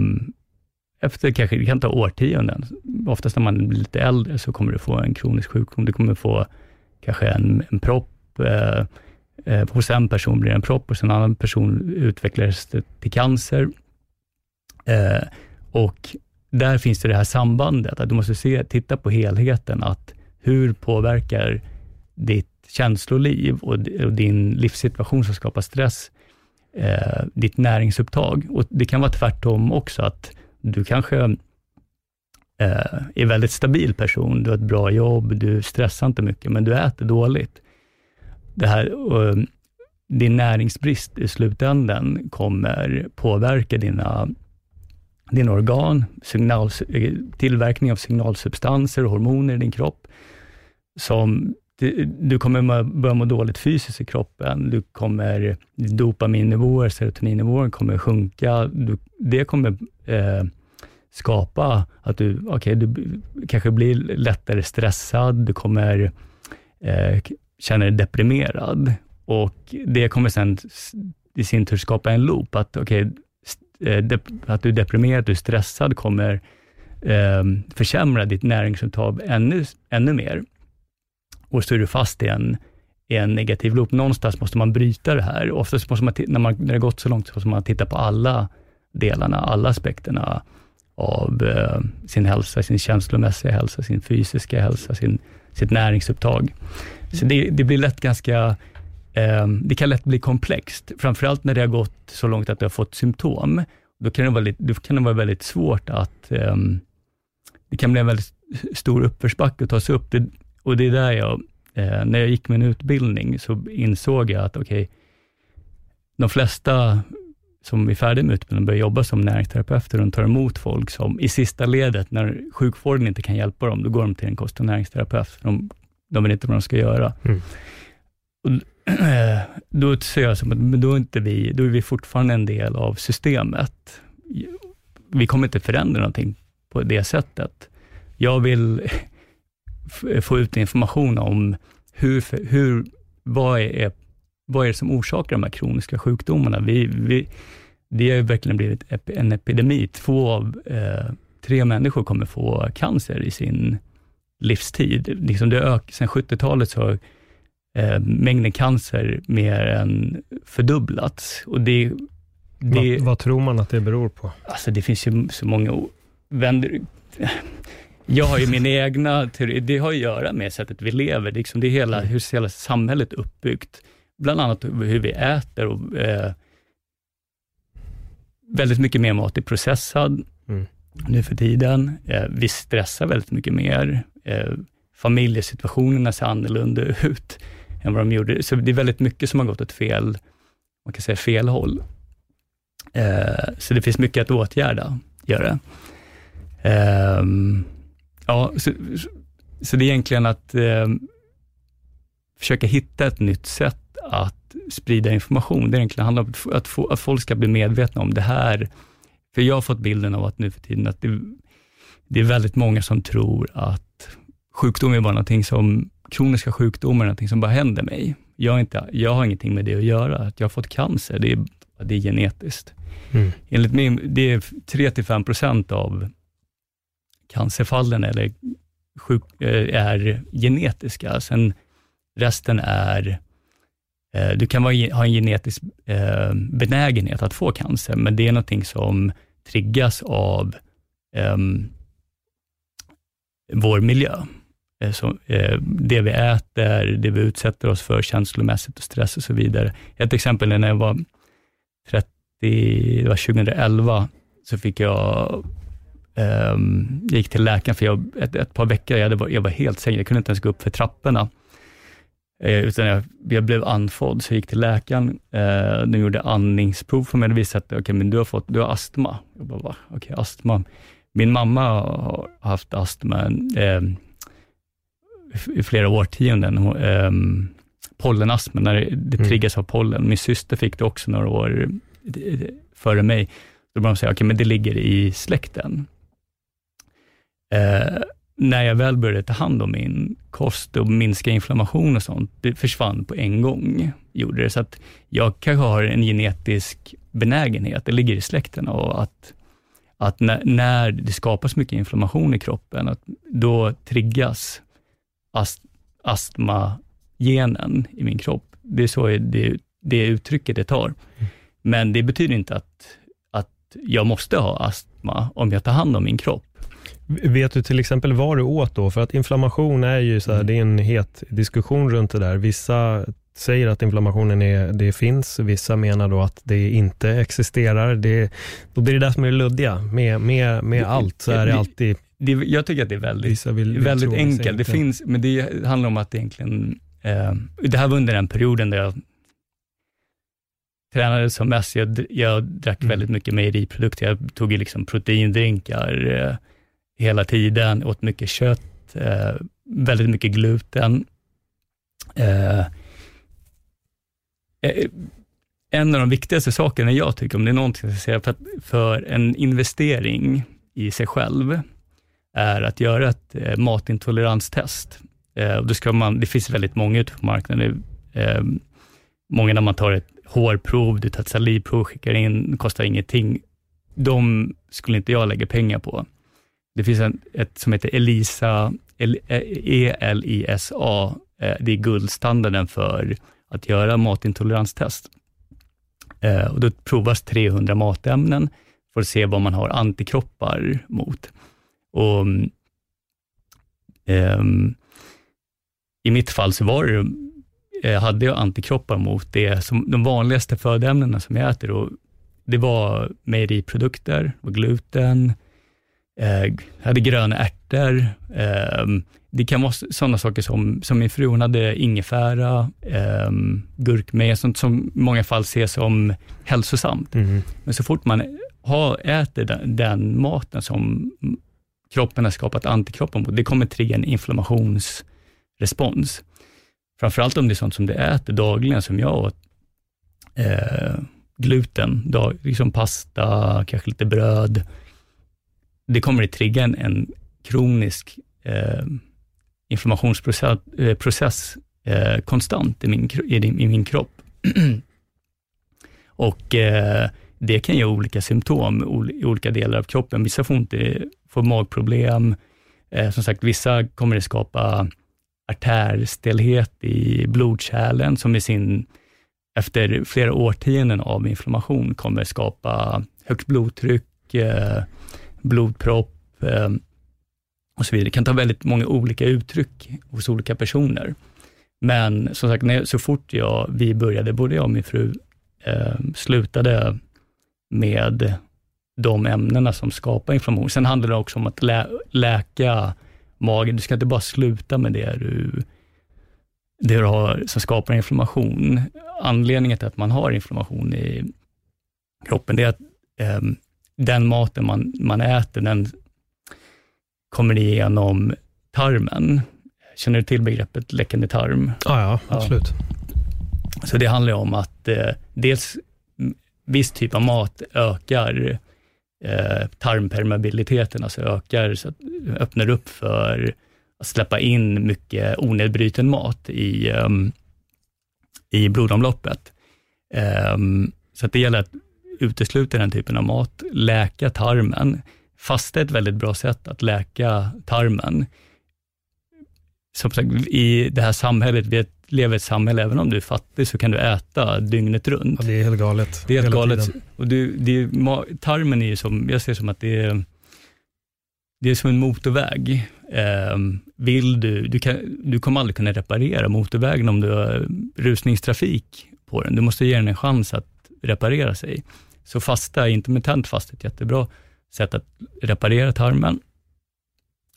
efter kanske, det kan ta årtionden, oftast när man blir lite äldre, så kommer du få en kronisk sjukdom. Du kommer få kanske en, en propp, eh, eh, hos en person blir det en propp, hos en annan person utvecklas det till cancer. Eh, och där finns det det här sambandet, att du måste se, titta på helheten, att hur påverkar ditt känsloliv och, och din livssituation som skapar stress, eh, ditt näringsupptag. Och Det kan vara tvärtom också, att du kanske eh, är väldigt stabil person, du har ett bra jobb, du stressar inte mycket, men du äter dåligt. Det här, eh, din näringsbrist i slutändan kommer påverka dina dina organ, signal, tillverkning av signalsubstanser och hormoner i din kropp, som du kommer börja må dåligt fysiskt i kroppen. Du kommer, dopaminnivåer, serotoninnivåer kommer sjunka. Du, det kommer eh, skapa att du, okay, du kanske blir lättare stressad, du kommer eh, känna dig deprimerad och det kommer sen i sin tur skapa en loop, att okay, att du är deprimerad, du är stressad, kommer eh, försämra ditt näringsupptag ännu, ännu mer. Och så är du fast i en, i en negativ loop. Någonstans måste man bryta det här. Oftast måste man, när, man, när det har gått så långt, så måste man titta på alla delarna, alla aspekterna av eh, sin hälsa, sin känslomässiga hälsa, sin fysiska hälsa, sin, sitt näringsupptag. Så det, det blir lätt ganska eh, det kan lätt bli komplext, framförallt när det har gått så långt att du har fått symptom. Då kan det vara, lite, då kan det vara väldigt svårt att, eh, det kan bli en väldigt stor uppförsbacke att ta sig upp. Det, och det är där jag, eh, när jag gick min utbildning, så insåg jag att okej, okay, de flesta som är färdiga med utbildningen börjar jobba som näringsterapeuter och tar emot folk som i sista ledet, när sjukvården inte kan hjälpa dem, då går de till en kost och näringsterapeut. De, de vet inte vad de ska göra. Mm. Och Eh, då ser jag som att men då, är inte vi, då är vi fortfarande en del av systemet. Vi kommer inte förändra någonting på det sättet. Jag vill få ut information om hur, hur, vad, är, vad är det som orsakar de här kroniska sjukdomarna. Vi, vi, det har verkligen blivit en epidemi. Två av eh, tre människor kommer få cancer i sin livstid. Liksom det ök, sen 70-talet så eh, mängden cancer mer än fördubblats. Och det, det, vad, vad, tror man att det beror på? Alltså det finns ju så många vänder. Jag har ju min egna teori, det har att göra med sättet vi lever, liksom det är hela, mm. hur hela samhället är uppbyggt. Bland annat hur vi äter och eh, väldigt mycket mer mat är processad mm. nu för tiden. Eh, vi stressar väldigt mycket mer. Eh, familjesituationerna ser annorlunda ut än vad de gjorde. Så det är väldigt mycket som har gått åt fel, man kan säga fel håll. Eh, så det finns mycket att åtgärda, gör det. Eh, ja, så, så det är egentligen att eh, försöka hitta ett nytt sätt att sprida information. Det egentligen handlar om att, få, att folk ska bli medvetna om det här. För jag har fått bilden av att nu för tiden att det, det är väldigt många som tror att sjukdom är bara någonting som, kroniska sjukdomar är någonting som bara händer mig. Jag, inte, jag har ingenting med det att göra. Att jag har fått cancer, det är, det är genetiskt. Mm. Enligt min, det är 3-5 procent av cancerfallen eller sjuk, eh, är genetiska. Sen resten är, eh, du kan ha en genetisk eh, benägenhet att få cancer, men det är någonting som triggas av um, vår miljö. Eh, så, eh, det vi äter, det vi utsätter oss för känslomässigt och stress och så vidare. Ett exempel är när jag var 30, det var 2011, så fick jag eh, jag gick till läkaren för jag, ett, ett par veckor, jag, var, jag var helt sänkt, jag kunde inte ens gå upp för trapporna. Eh, utan jag, jag, blev andfådd, så jag gick till läkaren. Eh, de gjorde andningsprov för mig och visade att okay, men du, har fått, du har astma. Jag bara. Okej, okay, astma. Min mamma har haft astma Eh, i flera årtionden. Um, pollenastma, när det, det mm. triggas av pollen. Min syster fick det också några år eh, före mig. Då började de säga, okej, okay, men det ligger i släkten. Eh, när jag väl började ta hand om min kost och minska inflammation och sånt, det försvann på en gång. Gjorde det. Så att jag kanske har en genetisk benägenhet, det ligger i släkten, och att, att när, när det skapas mycket inflammation i kroppen, att då triggas ast, astmagenen i min kropp. Det är så det, det uttrycket det tar. Men det betyder inte att, att jag måste ha astma om jag tar hand om min kropp. Vet du till exempel vad du åt då? För att inflammation är ju så här, mm. det är en het diskussion runt det där. Vissa säger att inflammationen är, det finns, vissa menar då att det inte existerar. Det, då blir det där som är luddiga. Med, med, med allt så är det alltid... Det, jag tycker att det är väldigt, väldigt enkelt. Det finns, men det handlar om att egentligen, eh, det här var under den perioden där jag tränade som mest. Jag, jag drack mm. väldigt mycket mejeriprodukter. Jag tog liksom proteindrinkar, eh, hela tiden, åt mycket kött, eh, väldigt mycket gluten. Eh, eh, en av de viktigaste sakerna jag tycker, om det är någonting jag ska säga, för, för en investering i sig själv, är att göra ett eh, matintoleranstest. Eh, och då ska man, det finns väldigt många ute på marknaden. Eh, många när man tar ett hårprov, du tar ett salivprov, skickar in, kostar ingenting. De skulle inte jag lägga pengar på. Det finns en, ett som heter ELISA, E-L-I-S-A. Eh, eh, det är guldstandarden för att göra matintoleranstest. Eh, och då provas 300 matämnen för att se vad man har antikroppar mot. Och, um, I mitt fall så var det, eh, hade jag antikroppar mot det som de vanligaste födoämnena som jag äter. Och det var mejeriprodukter, gluten, eh, hade gröna ärtor. Eh, det kan vara sådana saker som, som min fru, hon hade ingefära, eh, gurkmeja, sånt som i många fall ses som hälsosamt. Mm. Men så fort man har, äter den, den, maten som kroppen har skapat antikroppar mot, det kommer trigga en inflammationsrespons. Framförallt om det är sånt som du äter dagligen, som jag åt. Eh, gluten, dag, liksom pasta, kanske lite bröd, det kommer att trigga en, en kronisk eh, inflammationsprocess eh, process, eh, konstant i min, i, i min kropp. och eh, det kan ge olika symptom i olika delar av kroppen. Vissa får, inte, får magproblem. Eh, som sagt, vissa kommer att skapa artärstelhet i blodkärlen, som i sin, efter flera årtionden av inflammation, kommer att skapa högt blodtryck, eh, blodpropp eh, och så vidare. Det kan ta väldigt många olika uttryck hos olika personer. Men som sagt, när, så fort jag, vi började, både jag och min fru, eh, slutade med de ämnena som skapar inflammation. Sen handlar det också om att lä läka magen. Du ska inte bara sluta med det du det du har, som skapar inflammation. Anledningen till att man har inflammation i kroppen, det är att eh, den maten man, man äter, den kommer igenom tarmen. Känner du till begreppet läckande tarm? Ja, ja, absolut. Ja. Så det handlar om att eh, dels viss typ av mat ökar eh, tarmpermeabiliteten, alltså ökar, så att, öppnar upp för att släppa in mycket onedbruten mat i, um, i blodomloppet. Um, så att det gäller att utesluta den typen av mat, läka tarmen. Fasta är ett väldigt bra sätt att läka tarmen. Som sagt, i det här samhället, vi lever i ett samhälle, även om du är fattig, så kan du äta dygnet runt. Ja, det är helt galet. Det är helt galet. Och du, det, tarmen är ju som, jag ser som att det är, det är som en motorväg. Eh, vill du, du, kan, du kommer aldrig kunna reparera motorvägen om du har rusningstrafik på den. Du måste ge den en chans att reparera sig. Så fasta, intermittent fasta, är ett jättebra sätt att reparera tarmen.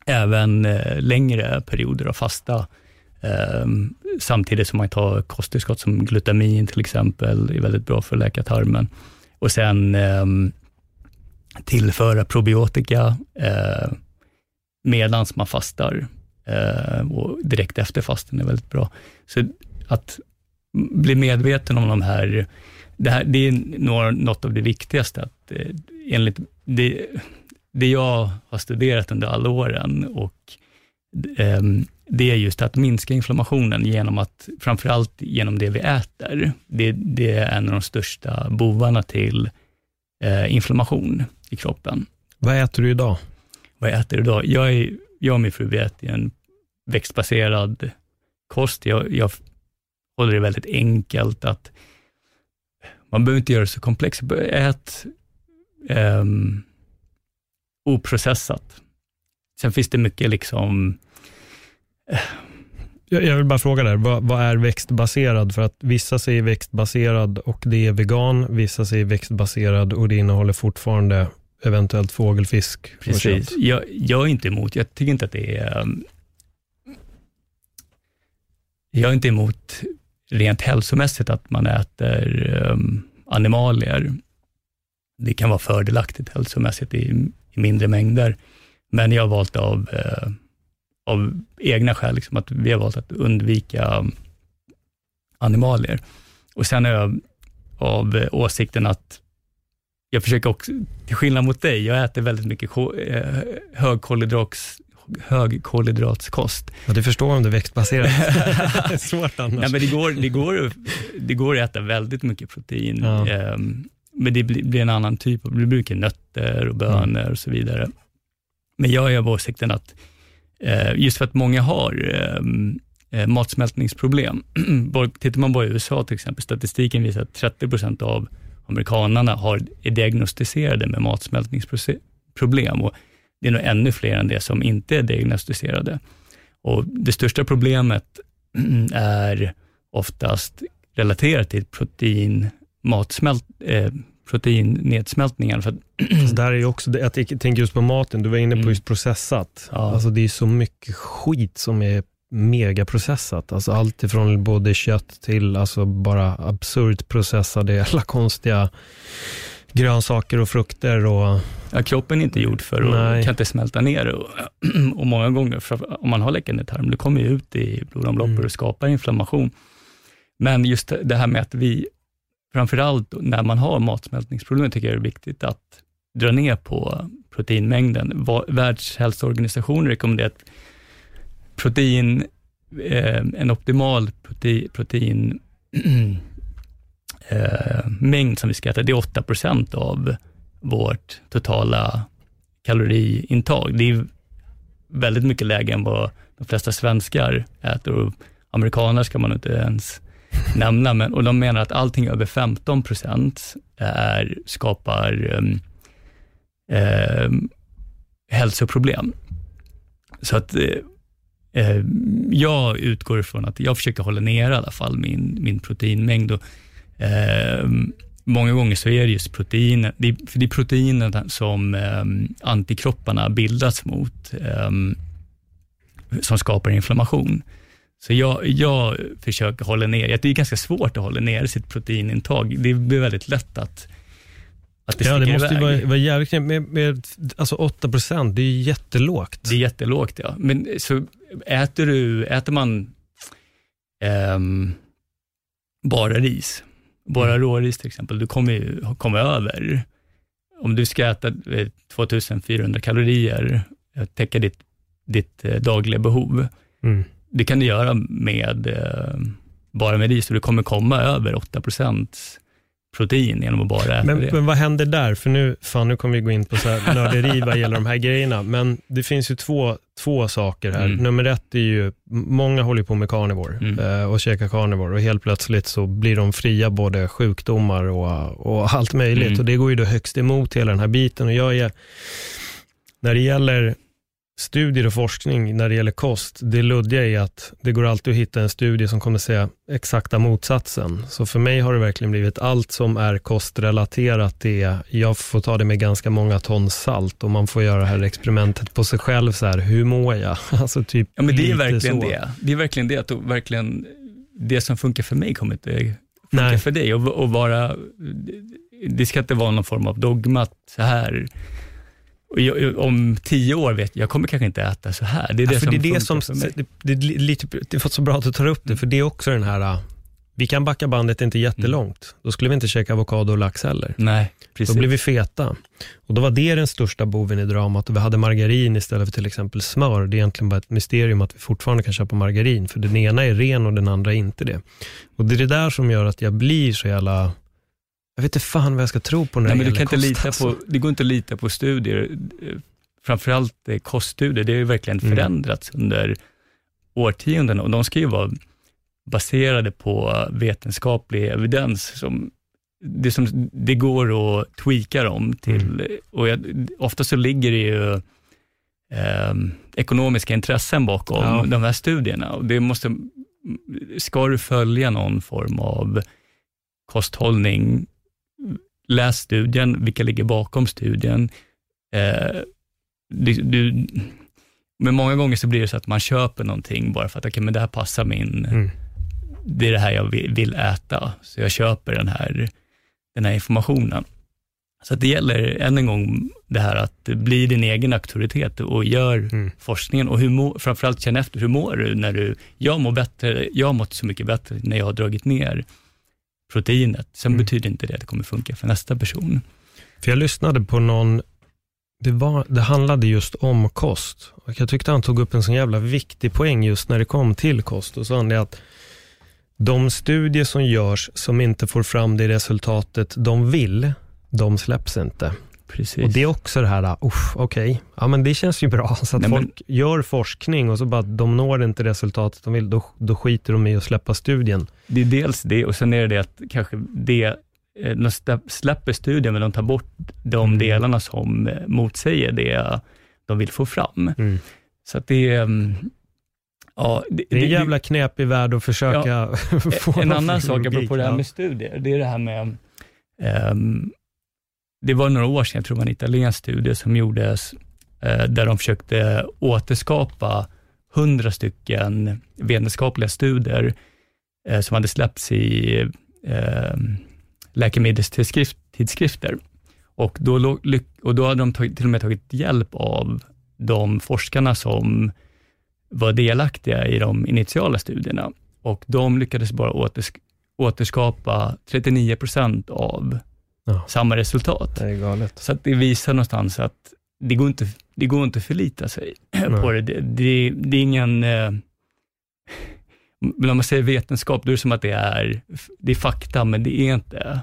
Även eh, längre perioder av fasta, Ehm, samtidigt som man tar kosttillskott som glutamin till exempel, är väldigt bra för att läka tarmen. Och sen eh, tillföra probiotika eh, medan man fastar eh, och direkt efter fasten är väldigt bra. Så att bli medveten om de här det, här, det är något av det viktigaste, att eh, enligt det, det jag har studerat under alla åren och det är just att minska inflammationen genom att, framförallt genom det vi äter. Det, det är en av de största bovarna till eh, inflammation i kroppen. Vad äter du idag? Vad jag äter idag? Jag, är, jag och min fru äter en växtbaserad kost. Jag, jag håller det väldigt enkelt att man behöver inte göra det så komplext. Ät um, oprocessat. Sen finns det mycket liksom... Jag vill bara fråga där, vad, vad, är växtbaserad? För att vissa säger växtbaserad och det är vegan, vissa säger växtbaserad och det innehåller fortfarande eventuellt fågelfisk. Precis, jag, jag, är inte emot, jag tycker inte att det är... Um, jag är inte emot rent hälsomässigt att man äter um, animalier. Det kan vara fördelaktigt hälsomässigt i, i mindre mängder, men jag har valt av, uh, av egna skäl, liksom, att vi har valt att undvika um, animalier. Och sen är jag av uh, åsikten att jag försöker också, till skillnad mot dig, jag äter väldigt mycket eh, högkolhydrats högkolhydratskost. Ja, du förstår om det är växtbaserat. svårt annars. Ja, men det, går, det, går, det går att äta väldigt mycket protein, ja. eh, men det blir, en annan typ. Det blir mycket nötter och bönor mm. och så vidare. Men jag är av åsikten att, eh, Eh, just för att många har eh, eh, matsmältningsproblem. Tittar man på USA till exempel, statistiken visar att 30 procent av amerikanarna har, är diagnostiserade med matsmältningsproblem. Och det är nog ännu fler än det som inte är diagnostiserade. Och det största problemet är oftast relaterat till protein, matsmält, eh, proteinnedsmältningar. För alltså där är också, jag tänker just på maten, du var inne på mm. just processat. Ja. Alltså det är så mycket skit som är megaprocessat. Alltså allt ifrån både kött till alltså bara absurt processade, alla konstiga grönsaker och frukter. Och... Ja, kroppen är inte gjord för att, kan inte smälta ner och, och många gånger, om man har läckande tarm, det kommer ju ut i blodomloppet mm. och skapar inflammation. Men just det här med att vi, framförallt när man har matsmältningsproblem, tycker jag det är viktigt att dra ner på proteinmängden. Världshälsoorganisationen rekommenderar att protein, eh, en optimal prote, protein eh, mängd som vi ska äta, det är 8 procent av vårt totala kaloriintag. Det är väldigt mycket lägre än vad de flesta svenskar äter och amerikaner ska man inte ens nämna, men, och de menar att allting över 15 procent är, skapar um, hälsoproblem. Så att eh, eh, jag utgår ifrån att jag försöker hålla ner i alla fall min, min proteinmängd och Eh, många gånger så är det just proteiner, det är, för det är proteinerna som eh, antikropparna bildas mot, eh, som skapar inflammation. Så jag, jag försöker hålla ner, det är ganska svårt att hålla ner sitt proteinintag. Det blir väldigt lätt att, att det Ja, det måste ju iväg. vara, vara jävligt med, med, Alltså 8 procent, det är ju jättelågt. Det är jättelågt ja. Men så äter du, äter man ehm, bara ris, bara Mm. råris till exempel, du kommer ju komma över, om du ska äta eh, 2400 kalorier, eh, täcka ditt, ditt eh, dagliga behov, Mm. Det kan du göra med eh, bara med ris och du kommer komma över 8 protein genom att bara äta Men, det. men vad händer där? För nu, fan, nu kommer vi gå in på så här nörderi vad gäller de här grejerna. Men det finns ju två, två saker här. Mm. Nummer ett är ju, många håller på med carnivore Mm. eh, och käkar carnivore och helt plötsligt så blir de fria både sjukdomar och, och allt möjligt. Mm. Och det går ju då högst emot hela den här biten. Och jag är, när det gäller studier och forskning när det gäller kost, det luddiga är att det går alltid att hitta en studie som kommer säga exakta motsatsen. Så för mig har det verkligen blivit allt som är kostrelaterat, det är, jag får ta det med ganska många ton salt och man får göra det här experimentet på sig själv, så här, hur mår jag? Alltså typ Ja, men det är verkligen så. det. Det är verkligen det, att verkligen, det som funkar för mig kommer inte funka Nej. för dig. Och, och vara, det ska inte vara någon form av dogma, att så här, jag, om tio år vet jag, jag kommer kanske inte äta så här. Det är det Ja, som det är det som, för mig. det, det, är lite, det är så bra att du tar upp det, för det är också den här, äh, vi kan backa bandet inte jättelångt, då skulle vi inte käka avokado och lax heller. Nej, precis. Då blev vi feta. Och då var det den största boven i dramat och vi hade margarin istället för till exempel smör. Det är egentligen bara ett mysterium att vi fortfarande kan köpa margarin, för den ena är ren och den andra är inte det. Och det är det där som gör att jag blir så jävla, jag vet inte fan vad jag ska tro på när Nej, det men du kan inte kost, lita alltså. på, det går inte att lita på studier. Framförallt eh, koststudier, det har ju verkligen Mm. förändrats under årtionden och de ska ju vara baserade på vetenskaplig evidens. Som, det, som, det går att tweaka dem till, Mm. och jag, ofta så ligger det ju eh, ekonomiska intressen bakom Ja. de här studierna. Och det måste, ska du följa någon form av kosthållning, läs studien, vilka ligger bakom studien. Eh, du, du, men många gånger så blir det så att man köper någonting bara för att okay, men det här passar min, Mm. det är det här jag vill, vill äta, så jag köper den här, den här informationen. Så det gäller än en gång det här att bli din egen auktoritet och gör Mm. forskningen och hur må, framförallt känn efter, hur mår du när du, jag mår bättre, jag har mått så mycket bättre när jag har dragit ner proteinet. Sen Mm. betyder inte det att det kommer funka för nästa person. För jag lyssnade på någon, det, var, det handlade just om kost. Och jag tyckte han tog upp en så jävla viktig poäng just när det kom till kost. Och så han det att de studier som görs som inte får fram det resultatet de vill, de släpps inte. Precis. Och det är också det här, uff, okej, ja men det känns ju bra. Så att Nej, men- folk gör forskning och så bara, de når inte resultatet de vill, då, då skiter de i att släppa studien. Det är dels det och sen är det det att kanske det, eh, de släpper studien men de tar bort de Mm. delarna som eh, motsäger det de vill få fram. Mm. Så att det är, mm, ja, det, Det är en jävla knepig värld att försöka få En annan sak apropå det här ja. med studier, det är det här med, ehm, det var några år sedan, jag tror det var en italiensk studie som gjordes, eh, där de försökte återskapa hundra stycken vetenskapliga studier eh, som hade släppts i eh, läkemedelstidskrifter. Och då, och då hade de tagit, till och med tagit hjälp av de forskarna som var delaktiga i de initiala studierna och de lyckades bara återskapa 39 procent av Ja. samma resultat. Det är galet. Så det visar någonstans att det går inte, det går inte att förlita sig på det. Det, det, det är ingen... Eh, om man säger vetenskap, då är det som att det är, det är fakta, men det är inte,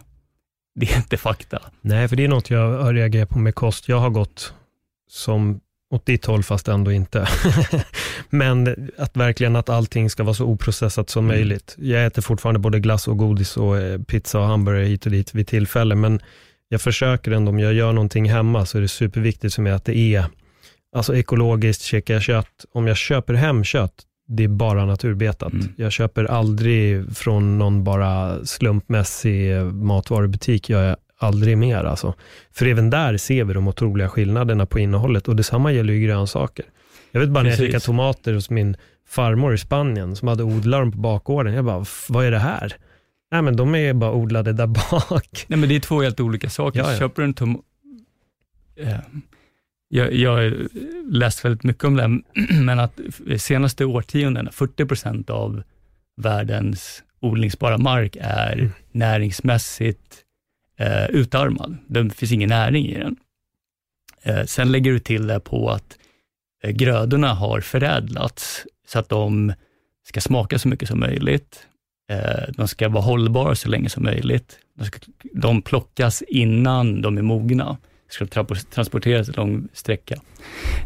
det är inte fakta. Nej, för det är något jag har reagerat på med kost. Jag har gått som åt ditt håll, fast ändå inte. Men att verkligen att allting ska vara så oprocessat som Mm. möjligt. Jag äter fortfarande både glass och godis och eh, pizza och hamburgare hit och dit vid tillfälle, men jag försöker ändå, om jag gör någonting hemma, så är det superviktigt för mig att det är alltså ekologiskt, käkar jag kött. Om jag köper hem kött, det är bara naturbetat. Mm. Jag köper aldrig från någon bara slumpmässig matvarubutik, gör jag aldrig mer alltså. För även där ser vi de otroliga skillnaderna på innehållet och detsamma gäller ju grönsaker. Jag vet bara när jag kikade tomater hos min farmor i Spanien, som hade odlat dem på bakgården. Jag bara, "F- vad är det här? Nej men de är bara odlade där bak. Nej, men det är två helt olika saker. Ja, ja. Köper du en tom... Eh, jag, jag har läst väldigt mycket om det, här, men att senaste årtiondena, 40 procent av världens odlingsbara mark är Mm. näringsmässigt eh, utarmad. Det finns ingen näring i den. Eh, sen lägger du till det på att eh, grödorna har förädlats så att de ska smaka så mycket som möjligt. Eh, de ska vara hållbara så länge som möjligt. De, ska, de plockas innan de är mogna. Ska tra- transporteras en lång sträcka.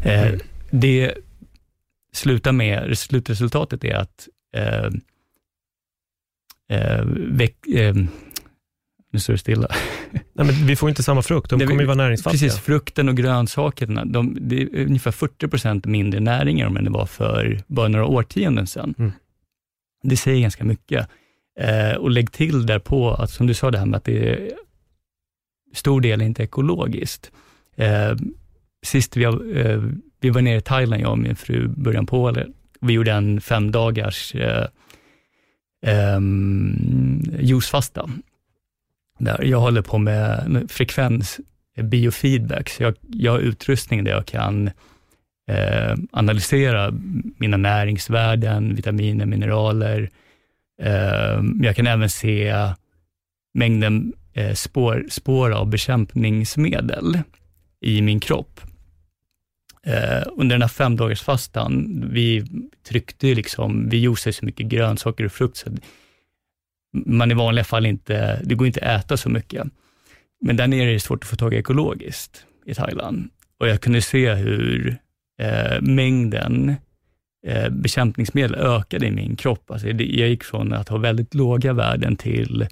Mm. Det slutar med, slutresultatet är att eh, eh, veck, eh, nu står det stilla. Nej, men vi får inte samma frukt, de Nej, kommer ju vara näringsfattiga. Precis, frukten och grönsakerna, de, det är ungefär 40 procent mindre näring än det var för bara några årtionden sedan. Mm. Det säger ganska mycket. Eh, och lägg till därpå, att, som du sa, det här med att det är stor del inte ekologiskt. Eh, sist vi, eh, vi var nere i Thailand, jag och min fru, början på året. Vi gjorde en fem dagars eh, ehm, juicefasta. Där jag håller på med med frekvens eh, biofeedback, så jag, jag har utrustning där jag kan eh, analysera mina näringsvärden, vitaminer, mineraler. Eh, jag kan även se mängden eh, spår, spår av bekämpningsmedel i min kropp. Eh, under den här femdagarsfastan, fastan, vi tryckte ju liksom, vi juicade så mycket grönsaker och frukt, så man i vanliga fall inte, det går inte att äta så mycket. Men där nere är det svårt att få tag i ekologiskt i Thailand. Och jag kunde se hur eh, mängden eh, bekämpningsmedel ökade i min kropp. Alltså det, jag gick från att ha väldigt låga värden till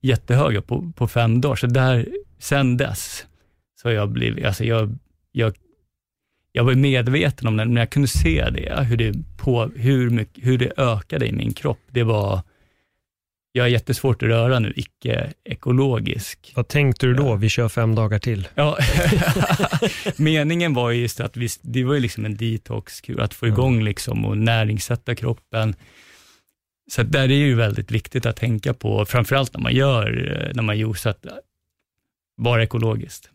jättehöga på, på fem dagar. Så där, sen dess, så har jag blivit, alltså jag, jag, jag var medveten om det, men jag kunde se det, hur det, på, hur mycket, hur det ökade i min kropp. Det var, jag har jättesvårt att röra nu, icke-ekologisk. Vad tänkte du då? Vi kör fem dagar till. Ja, meningen var ju just att vi, det var ju liksom en detoxkur, att få igång liksom och näringssätta kroppen. Så där är det ju väldigt viktigt att tänka på, framförallt när man gör, eh, när man juicar, att vara ekologiskt.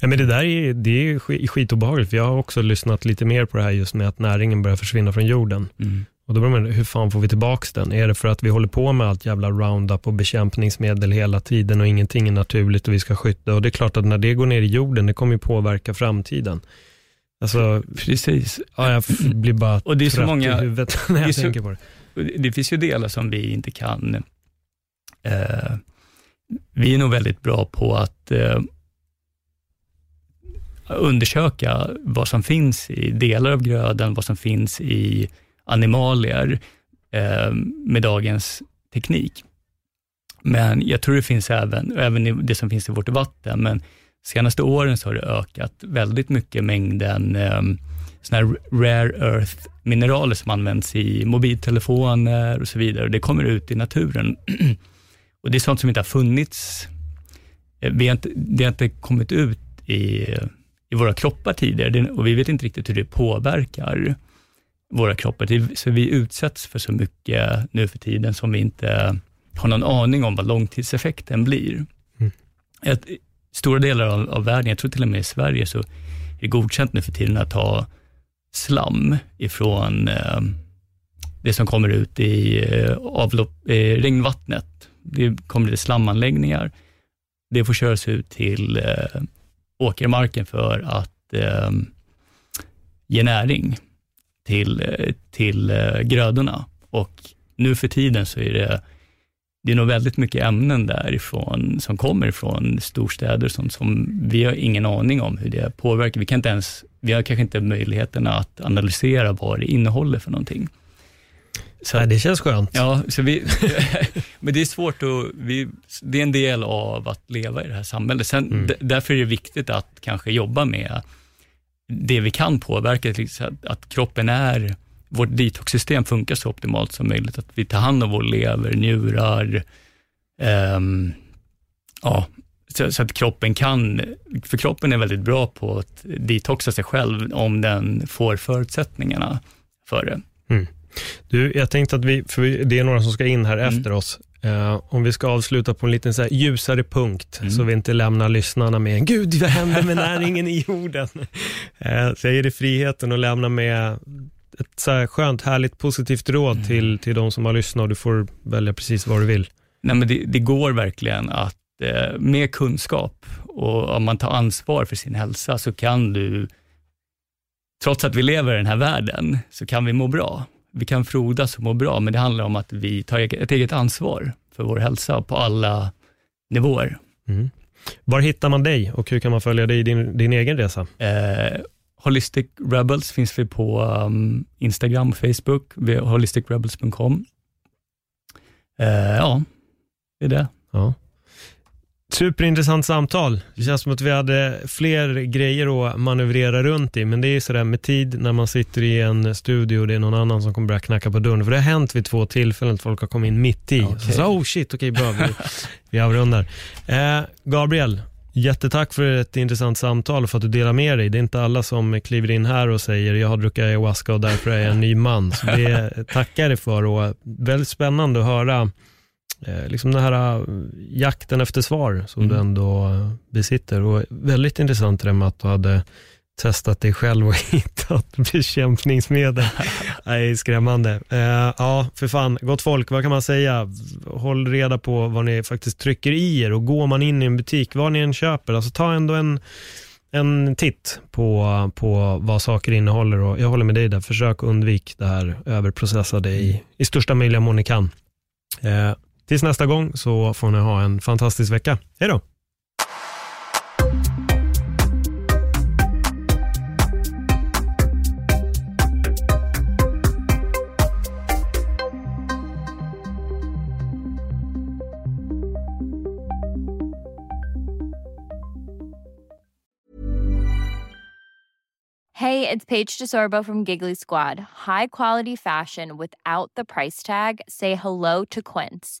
Ja, men det där är, det är sk- skitobehagligt, för jag har också lyssnat lite mer på det här just med att näringen börjar försvinna från jorden. Och då börjar man, hur fan får vi tillbaks den? Är det för att vi håller på med allt jävla Roundup och bekämpningsmedel hela tiden och ingenting är naturligt och vi ska skydda? Och det är klart att när det går ner i jorden, det kommer ju påverka framtiden. Alltså, Precis. ja, jag blir bara Och det är så trött många- i huvudet när jag så- tänker på det. Det- Det finns ju delar som vi inte kan... Eh, vi är nog väldigt bra på att eh, undersöka vad som finns i delar av grödan, vad som finns i animalier eh, med dagens teknik. Men jag tror det finns även, även det som finns i vårt vatten, men senaste åren så har det ökat väldigt mycket mängden eh, såna här rare earth mineraler som används i mobiltelefoner och så vidare. Det kommer ut i naturen. och Det är sånt som inte har funnits. Eh, vi har inte, det har inte kommit ut i, i våra kroppar tidigare och vi vet inte riktigt hur det påverkar våra kroppar. Så vi utsätts för så mycket nu för tiden som vi inte har någon aning om vad långtidseffekten blir. Mm. Ett, stora delar av, av världen, jag tror till och med i Sverige, så är det godkänt nu för tiden att ta slam ifrån eh, det som kommer ut i eh, avlopp, eh, regnvattnet. Det kommer det slamanläggningar. Det får köras ut till eh, åkermarken för att eh, ge näring till, eh, till eh, grödorna. Och nu för tiden så är det, det är nog väldigt mycket ämnen därifrån som kommer från storstäder som, som vi har ingen aning om hur det påverkar. Vi kan inte ens, vi har kanske inte möjligheterna att analysera vad det innehåller för någonting. Så Nej, det känns skönt. Ja, så vi, men det är svårt att, vi, det är en del av att leva i det här samhället. Sen, Mm. därför är det viktigt att kanske jobba med det vi kan påverka, att, att kroppen är, vårt detoxsystem funkar så optimalt som möjligt, att vi tar hand om vår lever, njurar, ehm, ja, så, så, att kroppen kan, för kroppen är väldigt bra på att detoxa sig själv om den får förutsättningarna för det. Mm. Du, jag tänkte att vi, för det är några som ska in här mm. efter oss, Uh, om vi ska avsluta på en liten så ljusare punkt, mm. så vi inte lämnar lyssnarna med Gud, vad händer med näringen i jorden? Uh, så jag ger dig friheten att lämna med ett så här skönt, härligt, positivt råd mm. till, till de som har lyssnat och du får välja precis vad du vill. Nej, men det, det går verkligen att eh, med kunskap och om man tar ansvar för sin hälsa så kan du, trots att vi lever i den här världen, så kan vi må bra vi kan frodas och må bra, men det handlar om att vi tar ett eget ansvar för vår hälsa på alla nivåer. Mm. Var hittar man dig och hur kan man följa dig i din, din egen resa? Eh, Holistic Rebels finns vi på um, Instagram och Facebook, holisticrebels.com. Eh, ja, det är det. Ja. Superintressant samtal. Det känns som att vi hade fler grejer att manövrera runt i, men det är sådär med tid när man sitter i en studio och det är någon annan som kommer börja knacka på dörren. För det har hänt vid två tillfällen att folk har kommit in mitt i. Okay. Så, oh shit, okej okay, bra, vi, vi avrundar. Eh, Gabriel, jättetack för ett intressant samtal och för att du delar med dig. Det är inte alla som kliver in här och säger jag har druckit ayahuasca och därför är jag en ny man. Så det tackar jag dig för och väldigt spännande att höra liksom den här eh, jakten efter svar som mm. du ändå eh, besitter. Och väldigt intressant det med att du hade testat dig själv och hittat bekämpningsmedel. är skrämmande. Eh, ja, för fan, gott folk, vad kan man säga? Håll reda på vad ni faktiskt trycker i er och går man in i en butik, vad ni än köper, alltså ta ändå en en titt på, på vad saker innehåller och jag håller med dig där, försök undvika det här överprocessade i, i största möjliga mån ni kan. Eh, Tills nästa gång så får ni ha en fantastisk vecka. Hej då! Hey, it's Paige DeSorbo from Giggly Squad. High quality fashion without the price tag. Say hello to Quince.